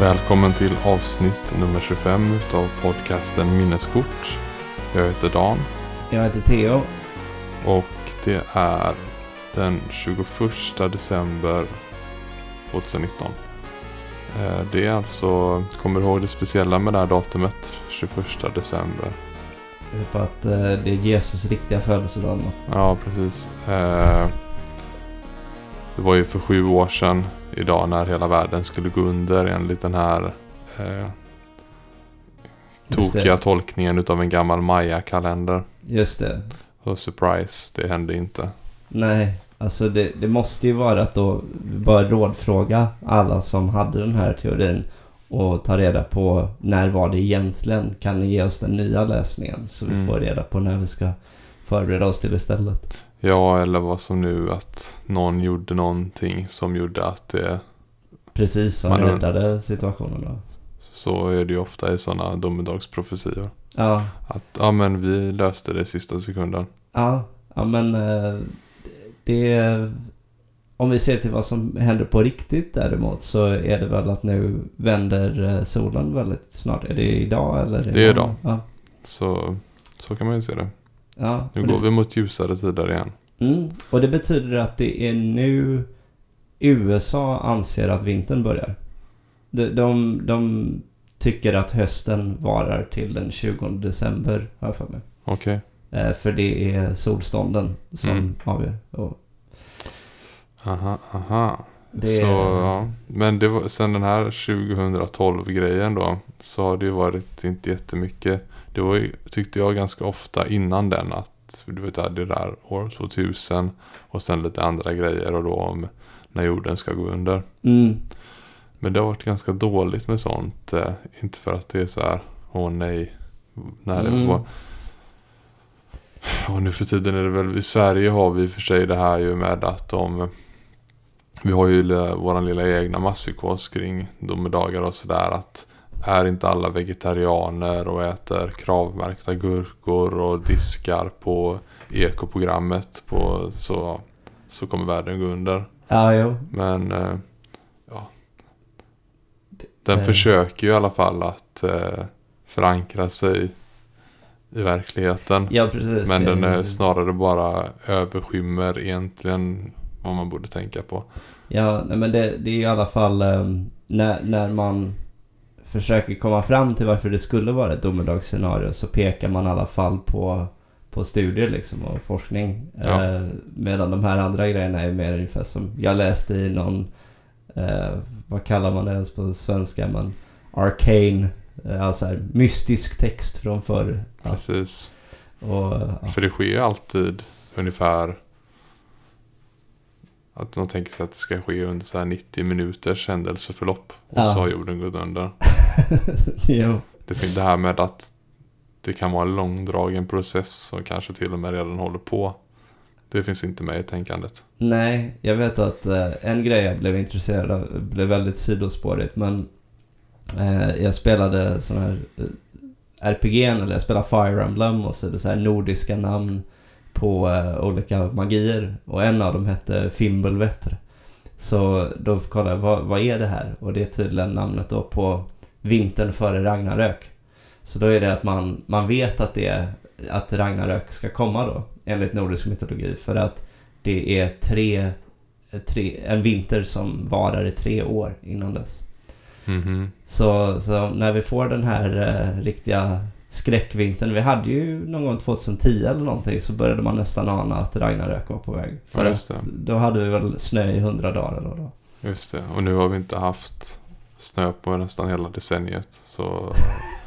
Välkommen till avsnitt nummer 25 utav podcasten Minneskort. Jag heter Dan Jag heter Theo. och det är den 21 december 2019. Eh, Det är alltså, kommer du ihåg det speciella med det här datumet? 21 december. Det på att eh, det är Jesus riktiga födelsedag. Ja, precis. Eh, Det var ju för sju år sedan idag när hela världen skulle gå under enligt den här eh, tokiga tolkningen utav en gammal maya-kalender. Just det. Och surprise, det hände inte. Nej, alltså det, det måste ju vara att då bara rådfråga alla som hade den här teorin och ta reda på när var det egentligen? Kan ni ge oss den nya läsningen så vi Mm. får reda på när vi ska förbereda oss till istället. Ja, eller vad som nu att någon gjorde någonting som gjorde att det... Precis som Man- räddade situationen då. Så är det ju ofta i sådana domedagsprofetior. Ja, Att ja men vi löste det i sista sekunden. ja, ja men eh, det... Om vi ser till vad som händer på riktigt däremot så är det väl att nu vänder eh, solen väldigt snart. Är det idag eller? Det är idag. Ja. Så, så kan man ju se det. Ja Nu går det, vi mot ljusare tider igen. mm, och det betyder att det är nu USA anser att vintern börjar. De, de, de tycker att hösten varar till den 20 december, har jag för mig. Okej. Eh, för det är solstånden som Mm. avgör. Och Aha, aha. det, Så, ja. Men det var, sen den här 2012-grejen då. Så har det ju varit inte jättemycket. Det var tyckte jag ganska ofta innan den att du vet, det är det där år 2000 och sen lite andra grejer och då om när jorden ska gå under. Mm, Men det har varit ganska dåligt med sånt. Eh, inte för att det är så här, åh nej. När det Mm. var... Och nu för tiden är det väl, i Sverige har vi för sig det här ju med att de... Vi har ju våran lilla egna masspsykos kring domedagar och sådär att är inte alla vegetarianer och äter kravmärkta gurkor och diskar på ekoprogrammet på så, så kommer världen gå under. ja, jo. Men eh, ja. Den Eh. försöker ju i alla fall att eh, förankra sig i verkligheten. Ja, precis. Men Det- den är snarare bara överskymmer egentligen vad man borde tänka på. Ja, men det, det är i alla fall när, när man försöker komma fram till varför det skulle vara ett domedagsscenario så pekar man i alla fall på, på studier liksom och forskning. Ja. Eh, medan de här andra grejerna är mer ungefär som jag läste i någon, eh, vad kallar man det ens på svenska, men arcane, eh, alltså här, mystisk text från förr. Ja, Precis. och, ja. För det sker ju alltid ungefär att de tänker sig att det ska ske under så här 90 minuters händelseförlopp. Och Ja. så har jorden gått under. jo. Det finns det här med att det kan vara en långdragen process som kanske till och med redan håller på. Det finns inte med i tänkandet. Nej, jag vet att eh, en grej jag blev intresserad av blev väldigt sidospårigt men eh, jag spelade sån här eh, RPG eller jag spelade Fire Emblem och så är det så här nordiska namn på eh, olika magier och en av dem hette Fimbulvetr. Så då kollade jag vad, vad är det här och det är tydligen namnet då på vintern före Ragnarök. Så då är det att man, man vet att det att Ragnarök ska komma då enligt nordisk mytologi för att det är tre, tre, en vinter som varar i tre år innan dess. Mhm. Så, så när vi får den här eh, riktiga skräckvintern. Vi hade ju någon gång 2010 eller någonting så började man nästan ana att Ragnarök var på väg. För Ja, då hade vi väl snö i 100 dagar det var. Just det. Och nu har vi inte haft snö på nästan hela decenniet. Så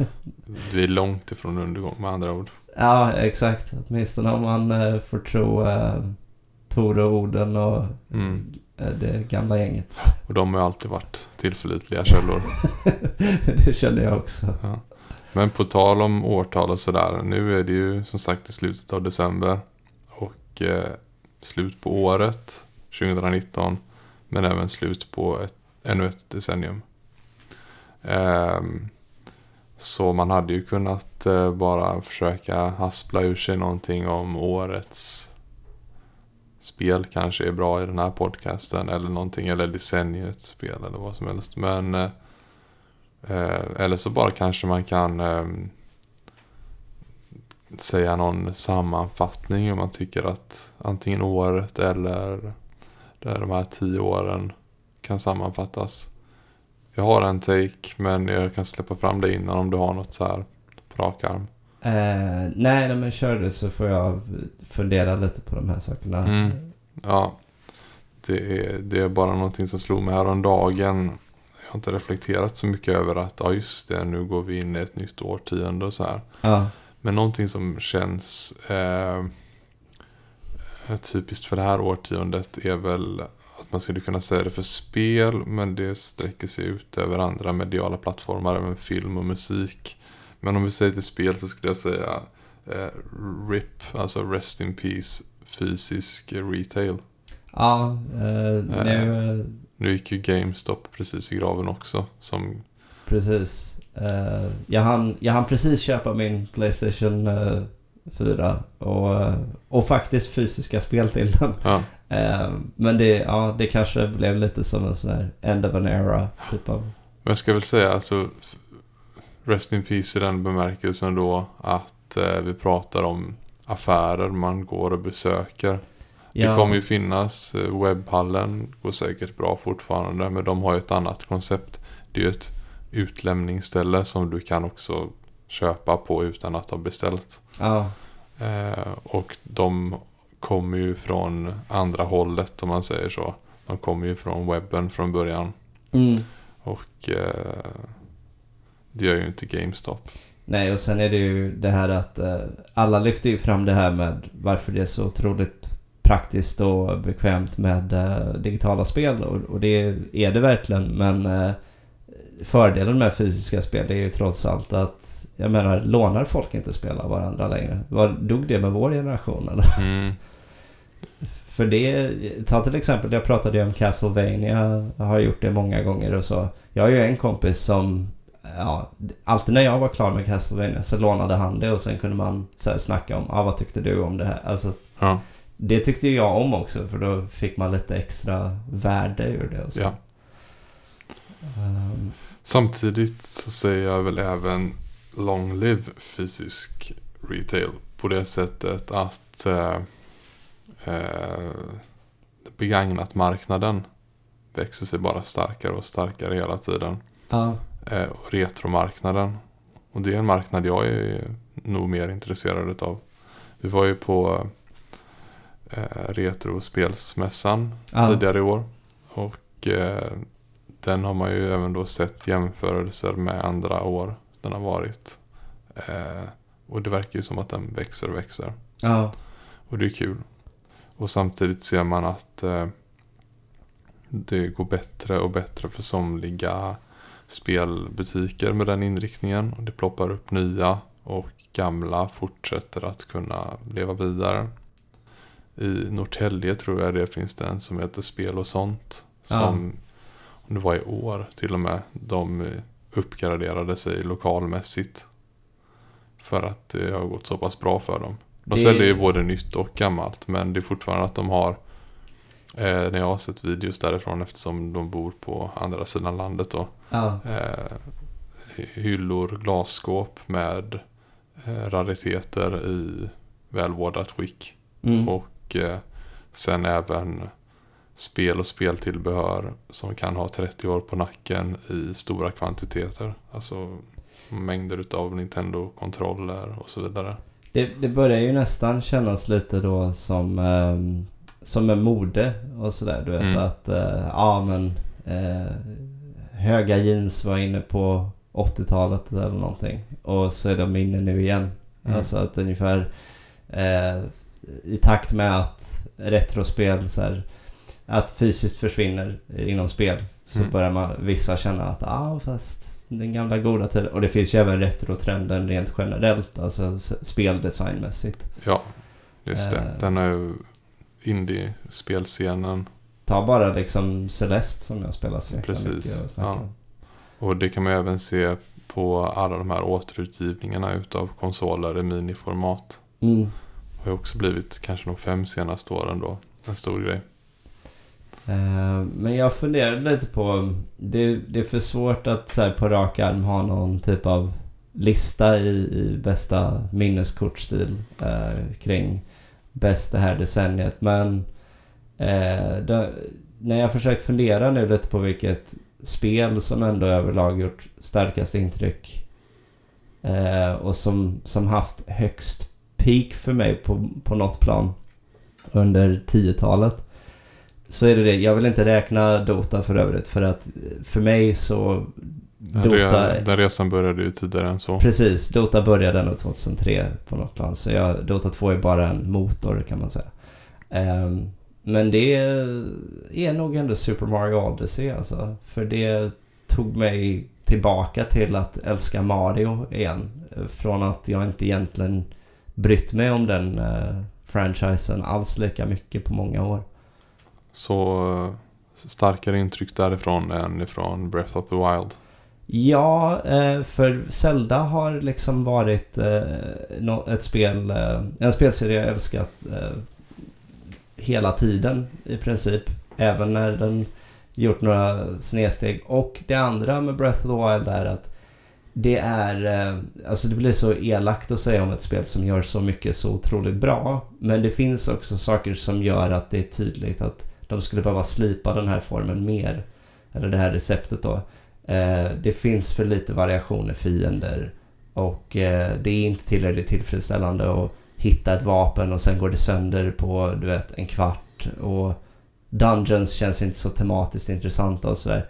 vi är långt ifrån undergång med andra ord. Ja, exakt. Åtminstone om man eh, får tro eh, Tor och Oden och Mm. eh, det gamla gänget. Och de har ju alltid varit tillförlitliga källor. det känner jag också. Men på tal om årtal och sådär. Nu är det ju som sagt i slutet av december. Och eh, slut på året 2019. Men även slut på ett, ännu ett decennium. Ehm, så man hade ju kunnat eh, bara försöka haspla ur sig någonting om årets spel kanske är bra i den här podcasten. Eller någonting, eller decenniets spel eller vad som helst. Men eh, eh, eller så bara kanske man kan ehm, säga någon sammanfattning om man tycker att antingen året eller där de här tio åren kan sammanfattas. Jag har en take men jag kan släppa fram det innan om du har något så här på rak arm. Eh, nej, nej, men kör du så får jag fundera lite på de här sakerna. Mm. Ja, det är, det är bara någonting som slog mig häromdagen. Jag har inte reflekterat så mycket över att, ja just det, nu går vi in i ett nytt årtionde och så här. Ja. Men någonting som känns eh, typiskt för det här årtiondet är väl att man skulle kunna säga det för spel, men det sträcker sig ut över andra mediala plattformar, även film och musik. Men om vi säger till spel så skulle jag säga eh, RIP, alltså Rest in Peace, fysisk retail. Ja, eh, nu, Nu gick ju GameStop precis i graven också. Som, precis. Eh, jag, hann, jag hann precis köpa min Playstation eh, 4 och, eh, och faktiskt fysiska spel till den. ja, Eh, men det, ja, det kanske blev lite som en sån här end of an era typ av... men jag ska väl säga alltså Rest in Peace i den bemärkelsen då att eh, vi pratar om affärer man går och besöker. Det kommer ju finnas, eh, webbhallen går säkert bra fortfarande men de har ju ett annat koncept. Det är ju ett utlämningsställe som du kan också köpa på utan att ha beställt. Ja, Eh, och de kommer ju från andra hållet om man säger så. De kommer ju från webben från början. mm. Och eh, det gör ju inte GameStop. Nej, och sen är det ju det här att eh, alla lyfter ju fram det här med varför det är så otroligt praktiskt och bekvämt med eh, digitala spel. Och, och det är det verkligen. Men eh, fördelen med fysiska spel är ju trots allt att jag menar, lånar folk inte spel av varandra längre? Var, dog det med vår generation eller? Mm. För det, ta till exempel, jag pratade ju om Castlevania, jag har gjort det många gånger och så. Jag har ju en kompis som, ja, alltid när jag var klar med Castlevania så lånade han det och sen kunde man så här snacka om, ah, vad tyckte du om det här? Alltså, Ja, det tyckte ju jag om också för då fick man lite extra värde ur det och så. ja. Ehm, Samtidigt så säger jag väl även long live fysisk retail. På det sättet att eh, eh, begagnat marknaden växer sig bara starkare och starkare hela tiden. ja, Eh, och retromarknaden. Och det är en marknad jag är nog mer intresserad av. Vi var ju på eh, Retrospelsmässan Ja. tidigare i år. Och eh, den har man ju även då sett jämförelser med andra år den har varit. Eh, och det verkar ju som att den växer och växer. ja, Och det är kul. Och samtidigt ser man att eh, det går bättre och bättre för somliga spelbutiker med den inriktningen. Och det ploppar upp nya och gamla fortsätter att kunna leva vidare. I Norrtälje tror jag det finns det en som heter Spel och sånt. Som, om det var i år till och med, de uppgraderade sig lokalmässigt. För att det har gått så pass bra för dem. De Det- säljer ju både nytt och gammalt men det är fortfarande att de har eh, när jag har sett videos därifrån eftersom de bor på andra sidan landet då. ja, Eh, hyllor, glasskåp med eh, rariteter i välvårdat skick. mm, Och eh, sen även spel och speltillbehör som kan ha 30 år på nacken i stora kvantiteter. Alltså mängder utav Nintendo-kontroller och så vidare. Det, det börjar ju nästan kännas lite då som, ehm, som en mode och sådär. Du vet Mm. att, eh, ja men eh, höga jeans var inne på 80-talet eller någonting. Och så är de inne nu igen. Mm. Alltså att ungefär eh, i takt med att retrospel så här, att fysiskt försvinner inom spel. Så Mm. börjar man, vissa känna att ah, fast den gamla goda tiden. Och det finns ju även retrotrenden rent generellt. Alltså speldesignmässigt. Ja, just det. Eh. Den är ju indie-spelscenen. Ta bara liksom Celeste som jag spelar så Precis. Och ja. Och det kan man ju även se på alla de här återutgivningarna utav konsoler i miniformat. Mm. har ju också blivit kanske de fem senaste åren då en stor grej. Eh, men jag funderade lite på, det, det är för svårt att så här, på rak arm ha någon typ av lista i, i bästa minneskortstil eh, kring bäst det här decenniet. Men eh, då, när jag försökt fundera nu lite på vilket spel som ändå överlag gjort starkast intryck eh, och som, som haft högst peak för mig på, på något plan under 10-talet. Så är det det. Jag vill inte räkna Dota för övrigt för att för mig så re, den resan började ju tidigare än så. Precis, Dota började nog 2003 på något plan. Så jag, Dota 2 är bara en motor kan man säga. Um, men det är nog ändå Super Mario Odyssey alltså. För det tog mig tillbaka till att älska Mario igen. Från att jag inte egentligen brytt mig om den uh, franchisen alls lika mycket på många år. Så eh, starkare intryck därifrån än ifrån Breath of the Wild? Ja, eh, för Zelda har liksom varit eh, ett spel, en spelserie jag älskat hela tiden i princip. Även när den gjort några snedsteg. Och det andra med Breath of the Wild är att det är, alltså det blir så elakt att säga om ett spel som gör så mycket så otroligt bra. Men det finns också saker som gör att det är tydligt att de skulle behöva slipa den här formen mer. Eller det här receptet då. Eh, det finns för lite variationer fiender och eh, det är inte tillräckligt tillfredsställande att hitta ett vapen och sen går det sönder på du vet en kvart och Dungeons känns inte så tematiskt intressanta och sådär.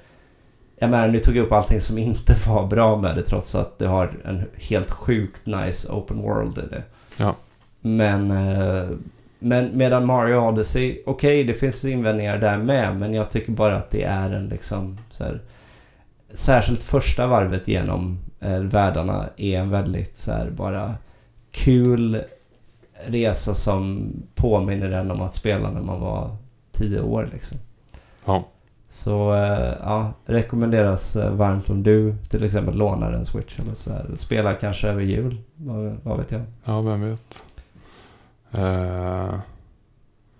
Jag menar nu tog jag upp allting som inte var bra med det trots att det har en helt sjukt nice open world i det. Ja. Men, eh, men medan Mario Odyssey, okej okay, det finns invändningar där med men jag tycker bara att det är en liksom så här, särskilt första varvet genom eh, världarna är en väldigt så här, bara kul resa som påminner en om att spela när man var tio år liksom. Ja. Så eh, ja, rekommenderas eh, varmt om du till exempel lånar en Switch eller så här. Spelar kanske över jul, vad, vad vet jag. Ja, vem vet. Uh...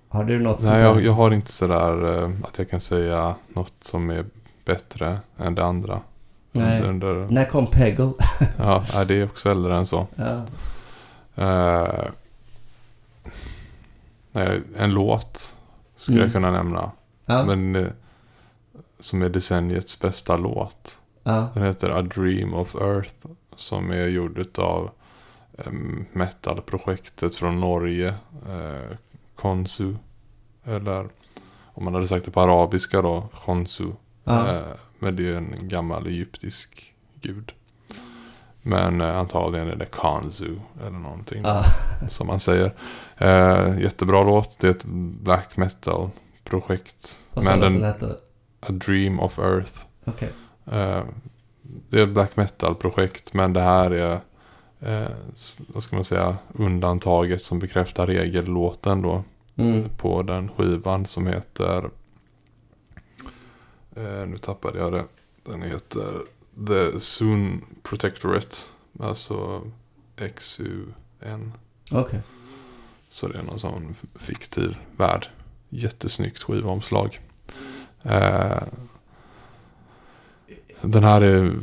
Har du något Nej, jag, jag, har inte sådär uh, att jag kan säga något som är bättre än det andra. Nej. Under... När kom Peggle? ja, det är också äldre än så. Ja. Uh, nej, en låt skulle mm. jag kunna nämna. Ja. Men som är decenniets bästa låt. Ja. Den heter A Dream of Earth. Som är gjord av metalprojektet från Norge. Uh, Konsu. Eller om man hade sagt det på arabiska då. Khonsu. Ja. Eh, men det är en gammal egyptisk gud. Men eh, antagligen är det Kanzu eller någonting. Ja. Som man säger. Eh, jättebra låt. Det är ett black metal projekt. Vad sa den hette? A Dream of Earth. Okay. Eh, det är ett black metal projekt. Men det här är eh, vad ska man säga, undantaget som bekräftar regellåten då. Mm. På den skivan som heter Eh, nu tappade jag det. Den heter The Soon Protectorate. Alltså XUN. Okej. Okay. Så det är någon sån fiktiv värld. Jättesnyggt skivomslag. Eh, den här är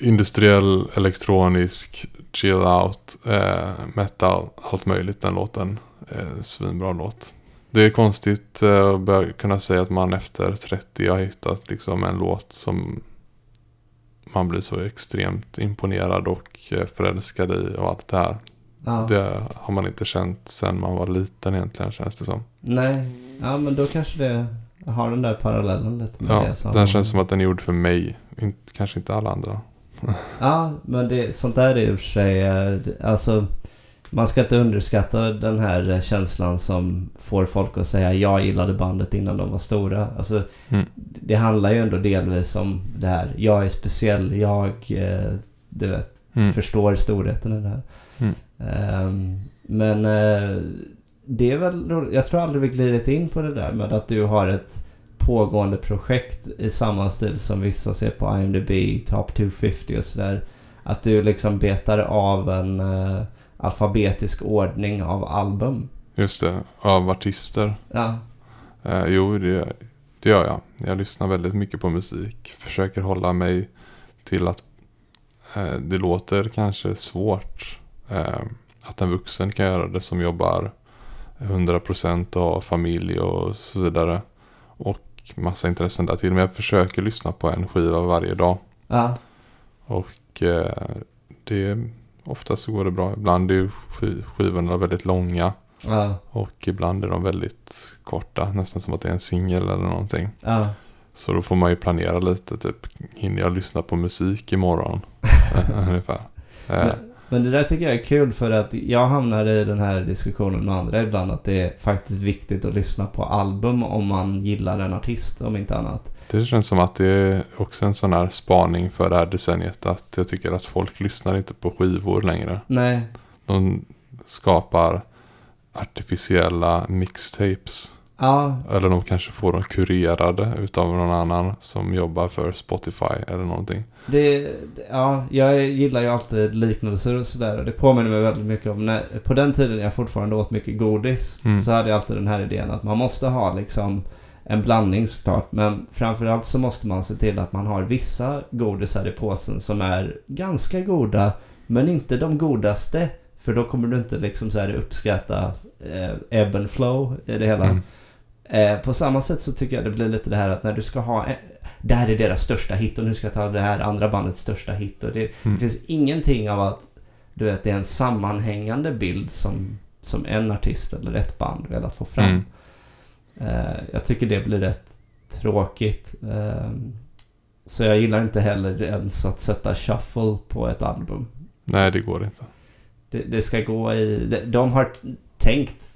industriell, elektronisk, chill out, eh, metal, allt möjligt den låten. Eh, svinbra låt. Det är konstigt eh, att börja kunna säga att man efter 30 har hittat liksom en låt som man blir så extremt imponerad och eh, förälskad i och allt det här. Ja. Det har man inte känt sen man var liten egentligen känns det som. Nej, ja men då kanske det har den där parallellen lite med ja, det. Som... Den känns som att den är gjord för mig, inte, kanske inte alla andra. ja, men det, sånt där är i och för sig, eh, alltså man ska inte underskatta den här känslan som får folk att säga jag gillade bandet innan de var stora. Alltså, mm. Det handlar ju ändå delvis om det här. Jag är speciell, jag eh, du vet, mm. förstår storheten i det här. Mm. Um, men uh, det är väl Jag tror aldrig vi glidit in på det där med att du har ett pågående projekt i samma stil som vissa ser på IMDB, Top 250 och sådär. Att du liksom betar av en uh, alfabetisk ordning av album. Just det, av artister. Ja. Eh, jo, det, det gör jag. Jag lyssnar väldigt mycket på musik. Försöker hålla mig till att eh, det låter kanske svårt. Att en vuxen kan göra det som jobbar 100% av familj och så vidare. Och massa intressen där till. Men jag försöker lyssna på en skiva varje dag. Ja. Och eh, det, oftast så går det bra. Ibland är skivorna väldigt långa. Ja. Och ibland är de väldigt korta. Nästan som att det är en singel eller någonting. Ja. Så då får man ju planera lite. Typ, hinner jag lyssna på musik imorgon? Ungefär. Eh, Men, det där tycker jag är kul för att jag hamnar i den här diskussionen med andra ibland att det är faktiskt viktigt att lyssna på album om man gillar en artist om inte annat. det känns som att det är också en sån här spaning för det här decenniet. Att jag tycker att folk lyssnar inte på skivor längre. Nej, De skapar artificiella mixtapes. Ja, Eller de kanske får dem kurerade utav någon annan som jobbar för Spotify eller någonting. det, ja, jag gillar ju alltid liknelser och sådär och det påminner mig väldigt mycket om när, på den tiden jag fortfarande åt mycket godis Mm. så hade jag alltid den här idén att man måste ha liksom en blandning såklart men framförallt så måste man se till att man har vissa godisar i påsen som är ganska goda men inte de godaste för då kommer du inte liksom så här uppskatta eh, ebb and flow i det hela. Mm. Eh, på samma sätt så tycker jag det blir lite det här att när du ska ha en, det här är deras största hit och nu ska jag ta det här andra bandets största hit och det, Mm. det finns ingenting av att du vet det är en sammanhängande bild som, som en artist eller ett band velat få fram. Mm. Eh, jag tycker det blir rätt tråkigt. Eh, så jag gillar inte heller ens att sätta shuffle på ett album. Nej, det går inte. Det, det ska gå i... De, de har tänkt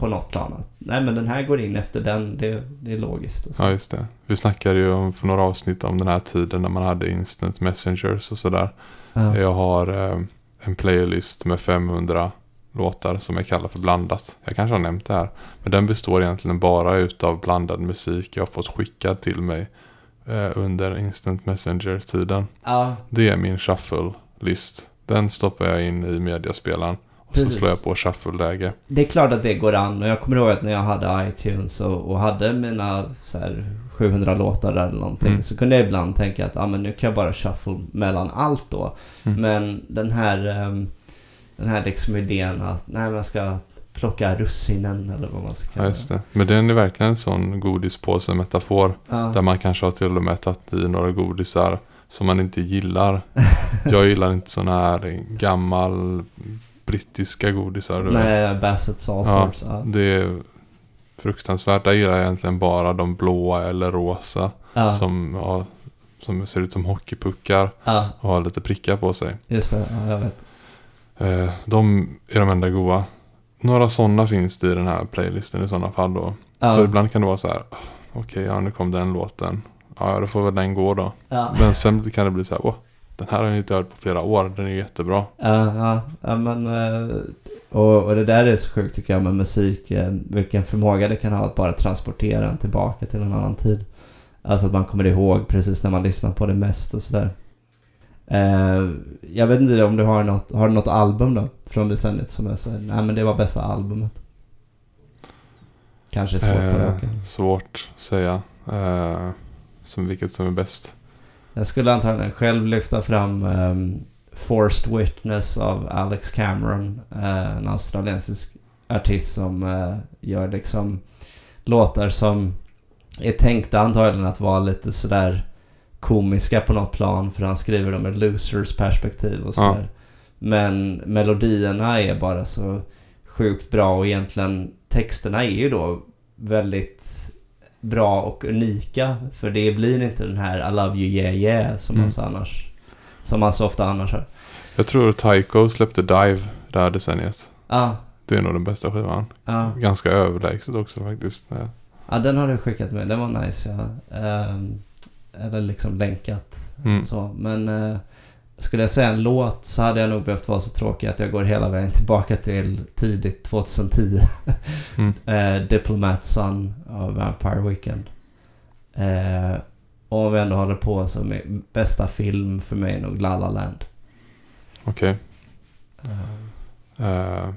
på något plan nej men den här går in efter den. Det, det är logiskt. Ja, just det. Vi snackade ju om, för några avsnitt om den här tiden när man hade instant messengers och sådär. Ja. Jag har eh, en playlist med 500 låtar som jag kallar för blandat. Jag kanske har nämnt det här. Men den består egentligen bara utav blandad musik jag har fått skickad till mig eh, under instant messenger-tiden. ja, Det är min shuffle-list. Den stoppar jag in i mediaspelaren. Och Precis. så slår jag på shuffle-läge. det är klart att det går an. Och jag kommer ihåg att när jag hade iTunes och, och hade mina så här, 700 låtar där eller någonting. Mm. Så kunde jag ibland tänka att ah, men nu kan jag bara shuffle mellan allt då. Mm. Men den här, ehm, den här liksom idén att nej, man ska plocka russinen eller vad man ska Ja, kalla just det. Men den är verkligen en sån godispåse-metafor. Ja. Där man kanske har till och med tagit i några godisar som man inte gillar. Jag gillar inte såna här gammal brittiska godisar. Du vet. Nej, Bassett Saucers. Ja. Det är fruktansvärt. Där gillar jag egentligen bara de blåa eller rosa. Ja. Som, har, som ser ut som hockeypuckar ja, och har lite prickar på sig. just det. Ja, jag vet. Eh, de är de enda goa. Några sådana finns det i den här playlisten i sådana fall då. Ja. Så ibland kan det vara så här. Okej, ja nu kom den låten. Ja, då får väl den gå då. Ja. Men sen kan det bli så här. Åh, den här har jag inte hört på flera år. Den är jättebra. Ja, ja, ja men eh, och, och det där är så sjukt tycker jag med musik. eh, Vilken förmåga det kan ha att bara transportera en tillbaka till en annan tid. Alltså att man kommer ihåg precis när man lyssnar på det mest och sådär. Eh, jag vet inte om du har något, har du något album då? Från decenniet som är så nej men det var bästa albumet. Kanske svårt på Eh, raken. svårt att säga. Eh, som vilket som är bäst. Jag skulle antagligen själv lyfta fram um, Forced Witness av Alex Cameron. eh, en australiensisk artist som eh, gör liksom låtar som är tänkta antagligen att vara lite sådär komiska på något plan. För han skriver dem ur losers perspektiv och sådär. Men melodierna är bara så sjukt bra och egentligen texterna är ju då väldigt bra och unika. För det blir inte den här I love you yeah yeah som, Mm. man, så annars, som man så ofta annars har. Jag tror Tycho släppte Dive det här decenniet. Ja, Det är nog den bästa skivan. ja. Ganska överlägset också faktiskt. Ja, den har du skickat med. Den var nice ja. Ehm, eller liksom länkat. Mm. Så, men eh, skulle jag säga en låt så hade jag nog behövt vara så tråkig att jag går hela vägen tillbaka till tidigt 2010. Mm. eh, Diplomat Son av Vampire Weekend. Eh, och om vi ändå håller på så med bästa film för mig är nog La La Land. Okej. Eh, Eh,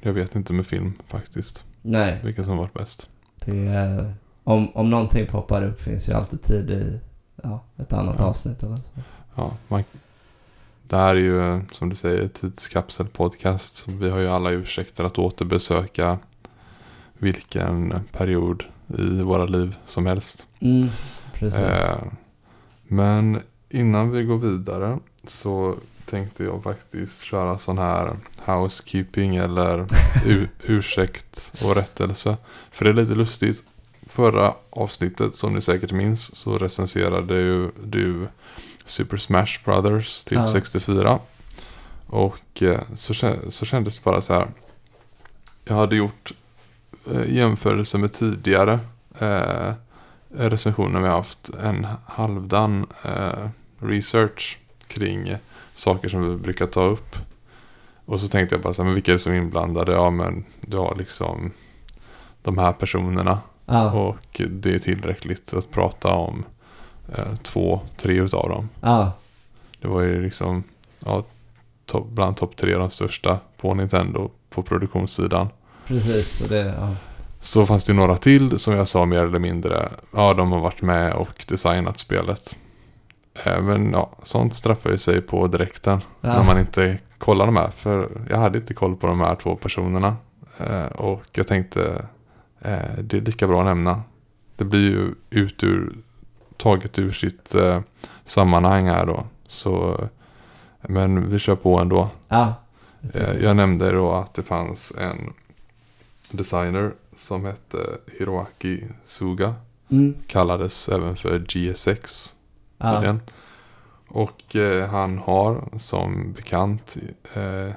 jag vet inte med film faktiskt. nej, Vilka som varit bäst. Det är, om, om någonting poppar upp finns ju alltid tid i ja, ett annat Ja. avsnitt eller så. Ja, man, det här är ju som du säger tidskapselpodcast. Vi har ju alla ursäkter att återbesöka vilken period i våra liv som helst. Mm. Eh, men innan vi går vidare så tänkte jag faktiskt köra sån här housekeeping eller ursäkt och rättelse. För det är lite lustigt. Förra avsnittet som ni säkert minns så recenserade ju du Super Smash Brothers till Ja. 64. Och eh, så, så kändes det bara så här. Jag hade gjort eh, jämförelse med tidigare eh, recensioner vi har haft en halvdan eh, research kring saker som vi brukar ta upp. Och så tänkte jag bara så här, men vilka är det som är inblandade? Ja men du har liksom de här personerna ja, och det är tillräckligt att prata om eh, två, tre utav dem. ja, Det var ju liksom ja, topp- bland topp tre de största på Nintendo på produktionssidan. precis. Och det, ja. Så fanns det några till som jag sa mer eller mindre. Ja, de har varit med och designat spelet. Eh, Men ja, sånt straffar ju sig på direkten. Ja. När man inte kollar de här. För jag hade inte koll på de här två personerna. Eh, Och jag tänkte det är lika bra att nämna. Det blir ju ut ur, taget ur sitt eh, sammanhang här då. Så, men vi kör på ändå. ja. Eh, Jag nämnde då att det fanns en designer som hette Hiroaki Suga. Mm, Kallades även för GSX. ja. Och eh, han har som bekant eh,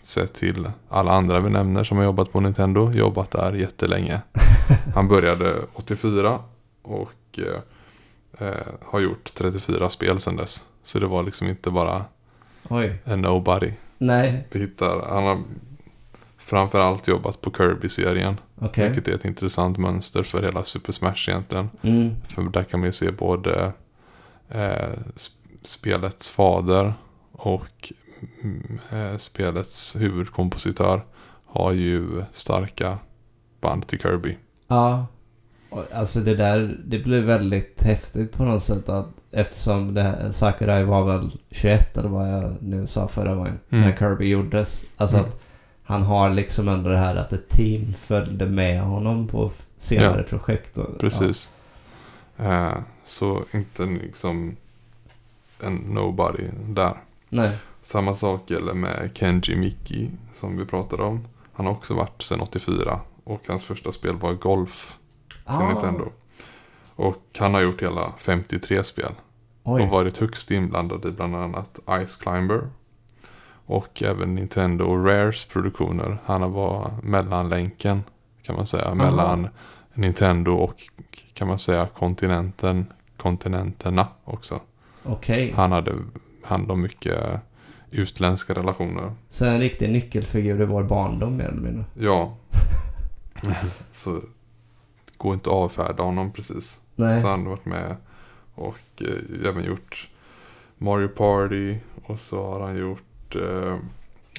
sett till alla andra vi nämner som har jobbat på Nintendo. Jobbat där jättelänge. Han började 84 och eh, eh, har gjort 34 spel sedan dess. Så det var liksom inte bara Oj. en nobody. Nej, Vi hittar, han har framförallt jobbat på Kirby-serien. okej. Vilket är ett intressant mönster för hela Super Smash egentligen. Mm, För där kan man ju se både eh, sp- spelets fader och mm, eh, spelets huvudkompositör har ju starka band till Kirby. ja. Alltså det där, det blev väldigt häftigt på något sätt att eftersom det här, Sakurai var väl 21 eller vad jag nu sa förra gången. Mm. När Kirby gjordes. Alltså Mm. att han har liksom ändå det här att ett team följde med honom på senare projekt. Och, Precis. Eh, så inte liksom en nobody där. Ja. Nej. Samma sak gäller med Kenji Miki som vi pratade om. Han har också varit sedan 84 och hans första spel var Golf till Ah, Nintendo. Och han har gjort hela 53 spel och Oj. varit högst inblandad i bland annat Ice Climber och även Nintendo och Rares produktioner. Han har varit mellanlänken kan man säga mellan Nintendo och kan man säga kontinenten, kontinenterna också. Okej. Han hade hand om mycket utländska relationer. Så en riktig nyckelfigur i vår barndom mer eller mindre. Ja. så går inte att avfärda honom precis. Nej. Så han har varit med och eh, även gjort Mario Party och så har han gjort eh,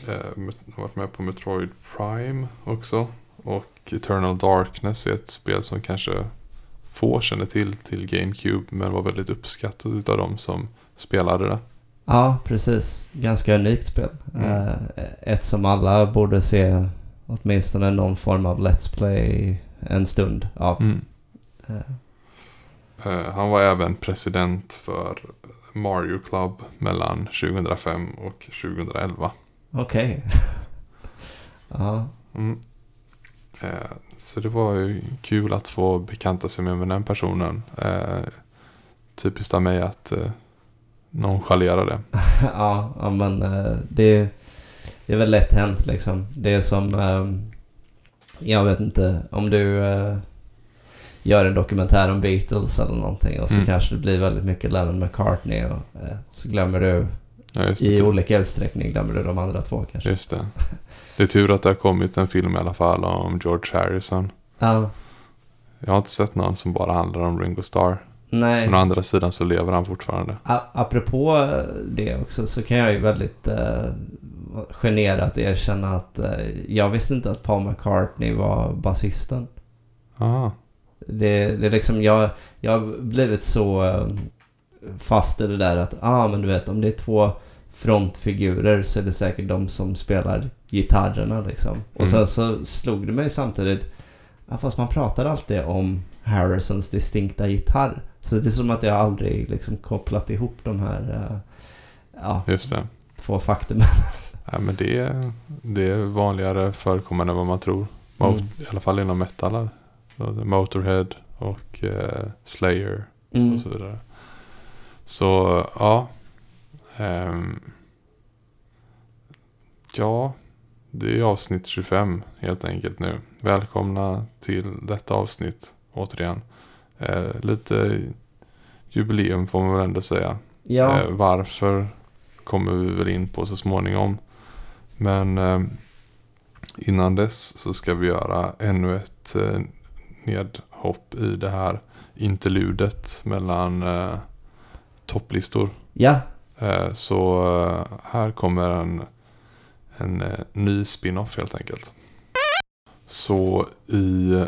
eh, varit med på Metroid Prime också. Och Eternal Darkness är ett spel som kanske få känner till till GameCube men var väldigt uppskattat utav de som spelade det. Ja, precis. Ganska unikt spel. Mm. Eh, ett som alla borde se åtminstone någon form av Let's Play en stund av. Mm. Eh, han var även president för Mario Club mellan 2005 och 2011. Okej. ja. Mm. Eh, så det var ju kul att få bekanta sig med den personen. Eh, typiskt av mig att eh, nonchalera det. ja, men eh, det, det är väl lätt hänt liksom. Det är som, ehm, jag vet inte, om du eh, gör en dokumentär om Beatles eller någonting och så Mm. kanske det blir väldigt mycket Lennon McCartney och eh, så glömmer du, Ja, i olika utsträckning glömmer du de andra två kanske. just det. Det är tur att det har kommit en film i alla fall om George Harrison. Ja, Jag har inte sett någon som bara handlar om Ringo Starr. nej. Men å andra sidan så lever han fortfarande. A- apropå eh, det också så kan jag ju väldigt eh, generat erkänna att eh, jag visste inte att Paul McCartney var basisten. Ah, Det, det är liksom, jag, jag har blivit så eh, fast i det där att, ah men du vet om det är två frontfigurer så är det säkert de som spelar gitarrerna liksom. Och Mm. sen så slog det mig samtidigt, ja, fast man pratar alltid om Harrisons distinkta gitarr. Så det är som att jag aldrig liksom kopplat ihop de här eh, ja, två faktumen. Ja, men det, är- det är vanligare förekommande än vad man tror. Mot, Mm. I alla fall inom metal. Motorhead och eh, Slayer Mm. och så vidare. Så ja. ehm, ja, det är avsnitt 25 helt enkelt nu. Välkomna till detta avsnitt återigen. Eh, lite jubileum får man väl ändå säga. Ja, Eh, varför kommer vi väl in på så småningom. Men eh, innan dess så ska vi göra ännu ett eh, nedhopp i det här interludet mellan eh, topplistor. ja, så här kommer en, en ny spin-off helt enkelt. Så i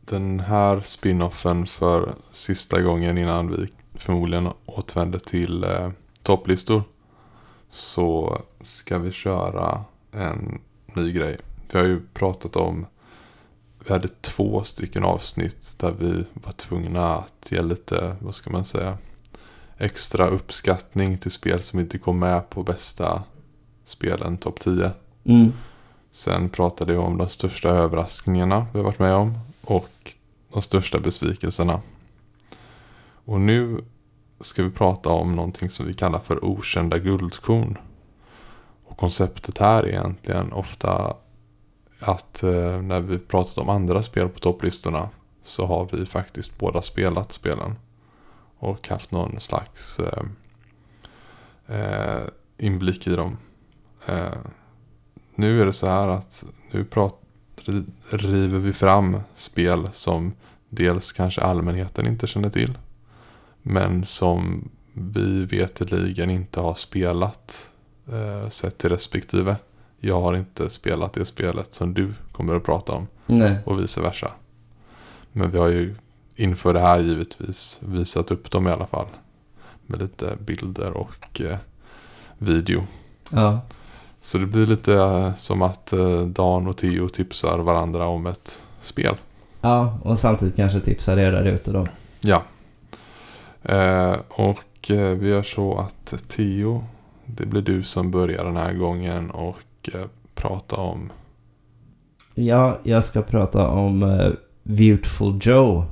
den här spin-offen för sista gången innan vi förmodligen återvänder till topplistor. Så ska vi köra en ny grej. Vi har ju pratat om vi hade två stycken avsnitt där vi var tvungna att ge lite, vad ska man säga, extra uppskattning till spel som inte kom med på bästa spelen topp 10. mm, Sen pratade vi om de största överraskningarna vi har varit med om och de största besvikelserna. Och nu ska vi prata om någonting som vi kallar för okända guldkorn. Och konceptet här är egentligen ofta att eh, när vi pratat om andra spel på topplistorna så har vi faktiskt båda spelat spelen. Och haft någon slags eh, eh, inblick i dem. Eh, nu är det så här att nu prat, river vi fram spel som dels kanske allmänheten inte känner till. Men som vi veteligen inte har spelat eh, sett till respektive. Jag har inte spelat det spelet som du kommer att prata om nej, och vice versa. Men vi har ju inför det här givetvis visat upp dem i alla fall. Med lite bilder och eh, video. ja, Så det blir lite eh, som att eh, Dan och Theo tipsar varandra om ett spel. ja, och samtidigt kanske tipsar er där ute då. Ja. Eh, och eh, vi gör så att Theo, det blir du som börjar den här gången och eh, prata om. Ja, jag ska prata om eh, Beautiful Joe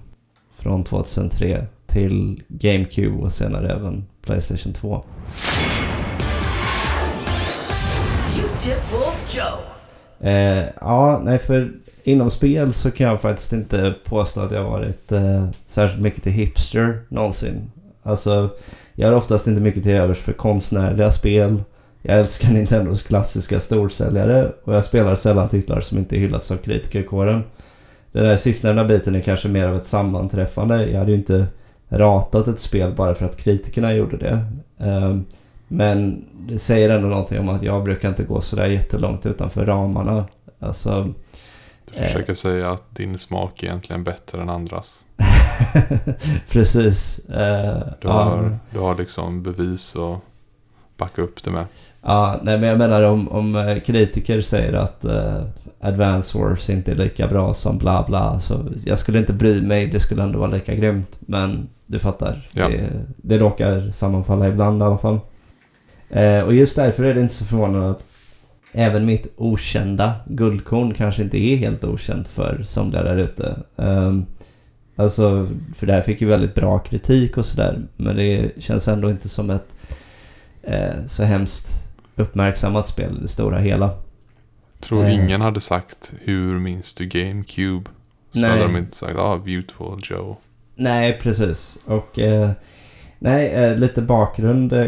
från 2003 till GameCube och senare även Playstation 2. Beautiful Joe. Eh, ja, nej för inom spel så kan jag faktiskt inte påstå att jag varit eh, särskilt mycket till hipster någonsin. Alltså, jag har oftast inte mycket till övers för konstnärliga spel. Jag älskar Nintendos klassiska storsäljare och jag spelar sällan titlar som inte hyllats av kritikerkåren. Den där sistnämnda biten är kanske mer av ett sammanträffande. Jag hade ju inte ratat ett spel bara för att kritikerna gjorde det. Ehm, men det säger ändå någonting om att jag brukar inte gå sådär jättelångt utanför ramarna. Alltså, Du Eh. försöker säga att din smak är egentligen bättre än andras. precis. Eh, Du har, du har liksom bevis och backa upp det med. ja, nej men jag menar om, om eh, kritiker säger att eh, Advance Wars inte är lika bra som bla bla. Så jag skulle inte bry mig, det skulle ändå vara lika grymt. Men du fattar, Ja. det, det råkar sammanfalla ibland i alla fall. Eh, och just därför är det inte så förvånande att även mitt okända guldkorn kanske inte är helt okänt för somliga där ute. Um, alltså, för det här fick ju väldigt bra kritik och sådär. Men det känns ändå inte som ett eh, så hemskt uppmärksammat spel i det stora hela. Tror Eh. ingen hade sagt hur minns du GameCube? Så Nej. hade de inte sagt ah, Beautiful Joe. Nej, precis. Och eh, nej, eh, lite bakgrund eh,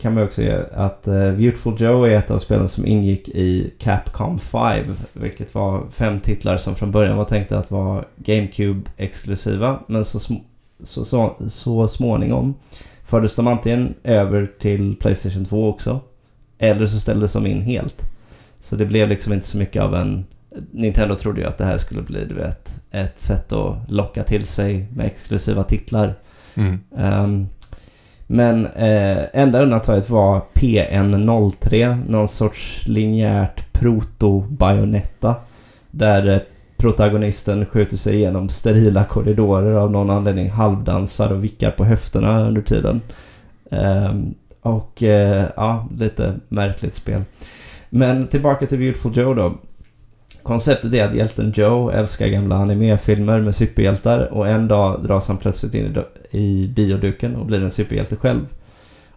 kan man också ge. Att eh, Beautiful Joe är ett av spelen som ingick i Capcom 5. Vilket var fem titlar som från början var tänkta att vara GameCube-exklusiva. Men så, sm- så, så, så småningom fördes de antingen över till Playstation 2 också. Eller så ställdes de in helt. Så det blev liksom inte så mycket av en Nintendo trodde ju att det här skulle bli du vet, ett sätt att locka till sig med exklusiva titlar. Mm. Ehm, men eh, enda undantaget var PN03, någon sorts linjärt proto-bajonetta. Där eh, protagonisten skjuter sig igenom sterila korridorer av någon anledning, halvdansar och vickar på höfterna under tiden. Eh, och eh, ja, lite märkligt spel. Men tillbaka till Beautiful Joe då. Konceptet är att hjälten Joe älskar gamla animefilmer med superhjältar och en dag dras han plötsligt in i, bioduken och blir en superhjälte själv.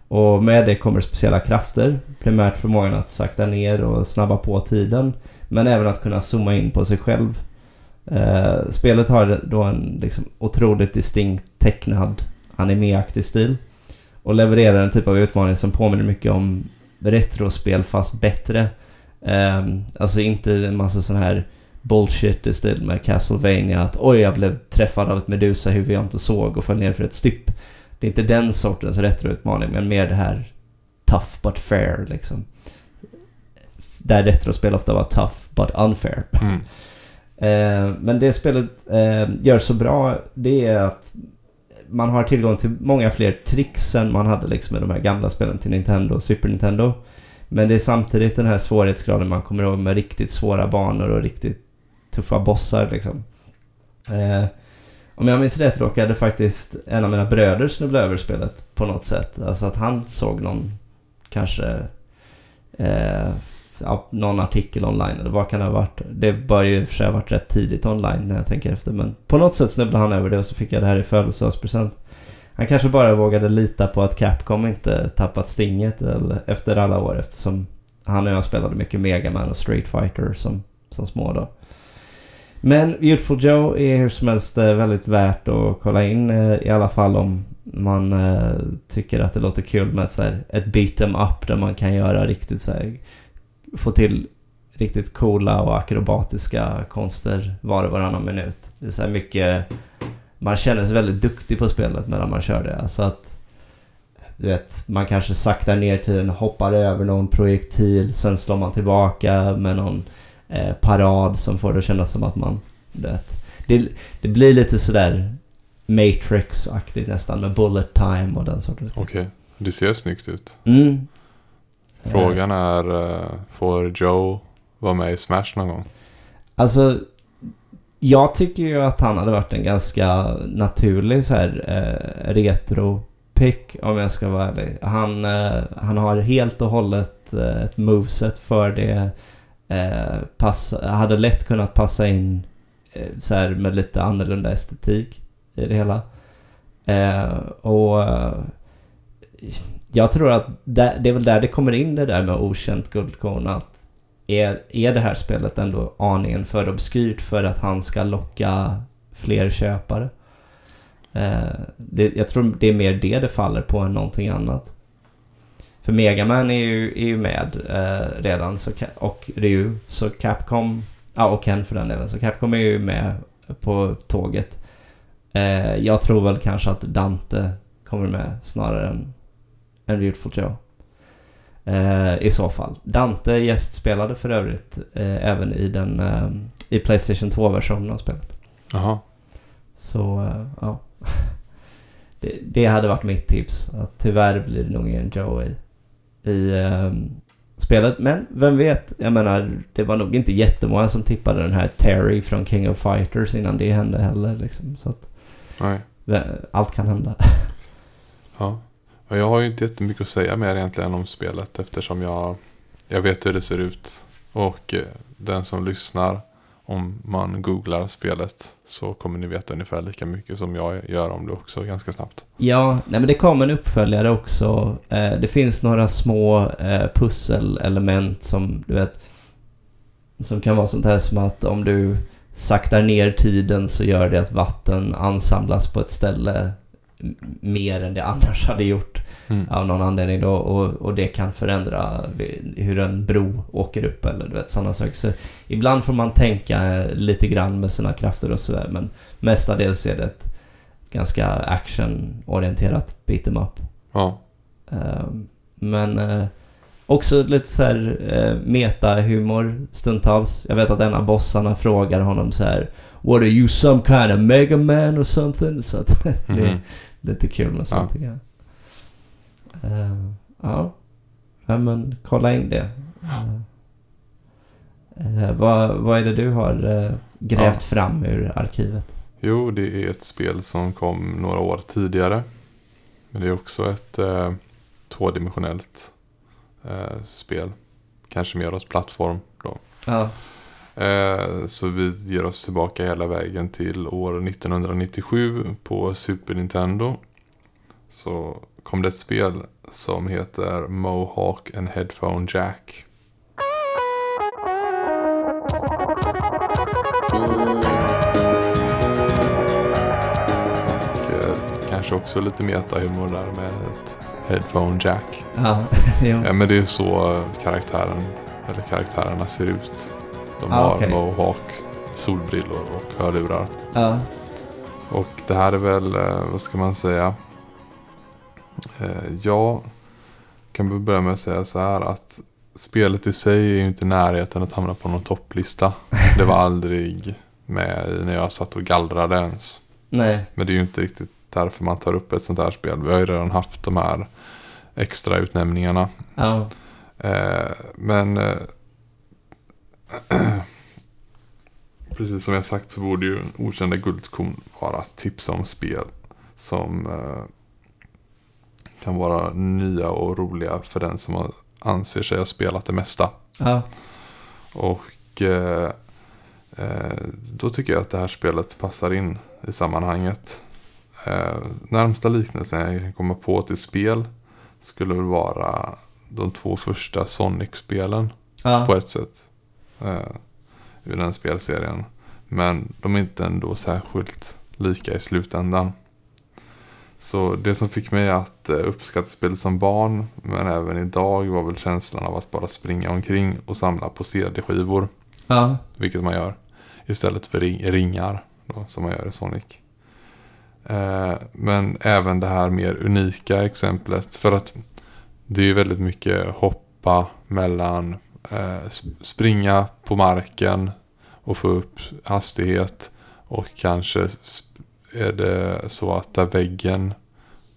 Och med det kommer speciella krafter, primärt förmågan att sakta ner och snabba på tiden, men även att kunna zooma in på sig själv. Eh, spelet har då en liksom, otroligt distinkt tecknad animeaktig stil och levererar en typ av utmaning som påminner mycket om retrospel fast bättre. Ehm, alltså inte en massa sån här bullshit i stil med Castlevania att oj jag blev träffad av ett medusahuvud jag inte såg och föll ner för ett stypp. Det är inte den sortens retroutmaning men mer det här tough but fair liksom. Där retrospel ofta var tough but unfair. Mm. Eh, men det spelet eh, gör så bra det är att man har tillgång till många fler tricks än man hade liksom med de här gamla spelen till Nintendo och Super Nintendo. Men det är samtidigt den här svårighetsgraden man kommer ihåg med riktigt svåra banor och riktigt tuffa bossar liksom. Eh, om jag minns rätt råkade faktiskt en av mina bröder snubbla över spelet på något sätt. Alltså att han såg någon, kanske, eh, någon artikel online eller vad kan det ha varit? Det bör ju i och för sig ha varit rätt tidigt online när jag tänker efter. Men på något sätt snubblade han över det och så fick jag det här i födelsedagspresent. Han kanske bara vågade lita på att Capcom inte tappat stinget eller, efter alla år eftersom han och jag spelade mycket Mega Man och Street Fighter som, som små då. Men Beautiful Joe är hur som helst eh, väldigt värt att kolla in eh, i alla fall om man eh, tycker att det låter kul med ett, så här, ett beat em up där man kan göra riktigt så här, få till riktigt coola och akrobatiska konster var och varannan minut. Det är så här mycket, man känner sig väldigt duktig på spelet medan man kör det. Alltså att, du vet, man kanske saktar ner tiden, hoppar över någon projektil, sen slår man tillbaka med någon eh, parad som får det att kännas som att man, du vet. Det, det blir lite sådär Matrix-aktigt nästan med bullet time och den sortens Okej, det ser snyggt ut. Mm. Frågan är, eh, får Joe vara med i Smash någon gång? Alltså, jag tycker ju att han hade varit en ganska naturlig så här eh, retro-pick om jag ska vara ärlig. Han, eh, han har helt och hållet eh, ett moveset för det. Eh, pass, hade lätt kunnat passa in eh, så här med lite annorlunda estetik i det hela. Eh, och eh, jag tror att det, det är väl där det kommer in det där med okänt guldkorn. Att är, är det här spelet ändå aningen för obskyrt för att han ska locka fler köpare? Eh, det, jag tror det är mer det det faller på än någonting annat. För Megaman är ju, är ju med eh, redan så, och Ryu, så Capcom, ja och Ken för den delen, så Capcom är ju med på tåget. Eh, jag tror väl kanske att Dante kommer med snarare än, än Beautiful Joe. Eh, I så fall. Dante gästspelade för övrigt eh, även i den eh, i Playstation 2-versionen av spelet. Jaha, Så ja. Det, det hade varit mitt tips. Att tyvärr blir det nog ingen Joe i, ehm, spelet. Men vem vet? Jag menar, det var nog inte jättemånga som tippade den här Terry från King of Fighters innan det hände heller. Liksom. Så att nej. allt kan hända. Ja. Men jag har ju inte jättemycket att säga mer egentligen om spelet eftersom jag, jag vet hur det ser ut. Och eh, den som lyssnar, om man googlar spelet så kommer ni veta ungefär lika mycket som jag gör om det också ganska snabbt. Ja, nej men det kom en uppföljare också. Eh, det finns några små eh, pusselelement som du vet som kan vara sånt här som att om du saktar ner tiden så gör det att vatten ansamlas på ett ställe mer än det annars hade gjort Mm. av någon anledning då och, och det kan förändra hur en bro åker upp eller du vet sådana saker. Så ibland får man tänka lite grann med sina krafter och sådär men mestadels är det ett ganska actionorienterat beat em up. Ja, Ehm, men eh, också lite så här eh, meta-humor stundtals. Jag vet att en av bossarna frågar honom så här What are you some kind of mega man or something? Så att är Mhm. Lite kul med sånt Ja. tycker jag. Eh, ja. ja, men kolla in det. Eh, vad, vad är det du har eh, grävt Ja. fram ur arkivet? Jo, det är ett spel som kom några år tidigare. Men det är också ett eh, tvådimensionellt spel. Kanske mer åt plattform då. Ja. Eh, så vi ger oss tillbaka hela vägen till år 1997 på Super Nintendo. Så kom det ett spel som heter Mohawk and Headphone Jack. Och eh, kanske också lite metahumor där med ett Headphone Jack. Ja. Ja, men det är så karaktären, eller karaktärerna ser ut. De Ah, har okej. mohawk, solbrillor och hörlurar. ja. Och det här är väl, eh, vad ska man säga? Eh, Jag kan börja med att säga så här att spelet i sig är ju inte i närheten att hamna på någon topplista. Det var aldrig med när jag satt och gallrade ens. Nej. Men det är ju inte riktigt därför man tar upp ett sånt här spel. Vi har ju redan haft de här extra utnämningarna. Eh, men precis som jag sagt så borde ju Okända Guldkorn vara att tipsa om spel som eh, kan vara nya och roliga för den som anser sig ha spelat det mesta. Ja. Och eh, eh, då tycker jag att det här spelet passar in i sammanhanget. Eh, närmsta liknelsen jag kan komma på till spel skulle väl vara de två första Sonic-spelen Ja. på ett sätt. Eh, ur den spelserien. Men de är inte ändå särskilt lika i slutändan. Så det som fick mig att eh, uppskatta spelet som barn, men även idag, var väl känslan av att bara springa omkring och samla på CD-skivor. Ja. Vilket man gör. Istället för ring- ringar, då, som man gör i Sonic. Eh, men även det här mer unika exemplet. För att det är väldigt mycket hoppa mellan springa på marken och få upp hastighet. Och kanske är det så att där väggen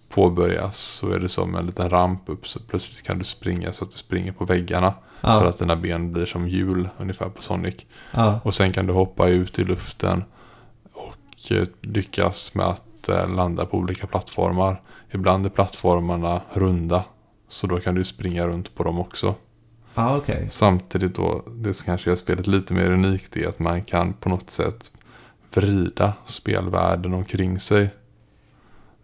påbörjas så är det som en liten ramp upp. Så plötsligt kan du springa så att du springer på väggarna. För Ja. att dina ben blir som hjul ungefär på Sonic. Ja. Och sen kan du hoppa ut i luften och eh, lyckas med att eh, landa på olika plattformar. Ibland är plattformarna runda. Så då kan du springa runt på dem också. Ja, okej. Samtidigt då, det som kanske gör spelet lite mer unikt är att man kan på något sätt vrida spelvärlden omkring sig.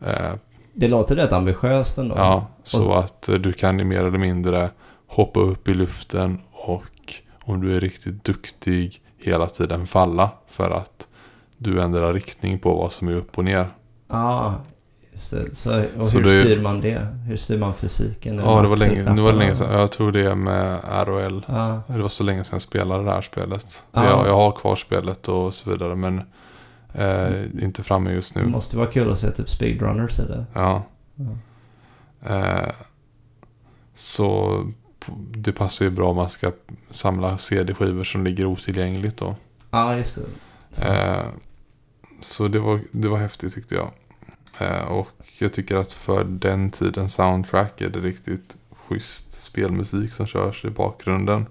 Eh, Det låter rätt ambitiöst ändå. Ja, så Och- att eh, du kan mer eller mindre hoppa upp i luften och om du är riktigt duktig hela tiden falla för att du ändrar riktning på vad som är upp och ner. Ja, just det. Så, och Så hur det- styr man det? Hur styr man fysiken? Ja, det var länge, det var länge sedan. Jag tror det är med ROL. Ja, Det var så länge sedan jag spelade det här spelet. Ja. Jag, jag har kvar spelet och så vidare men eh, inte framme just det nu. måste vara kul att se typ speedrunners i det. Ja. Ja. Eh, så det passar ju bra om man ska samla CD-skivor som ligger otillgängligt då. Ja, just det. Så. Eh, så det var, det var häftigt tyckte jag. Eh, och jag tycker att för den tiden soundtrack är det riktigt schysst spelmusik som körs i bakgrunden.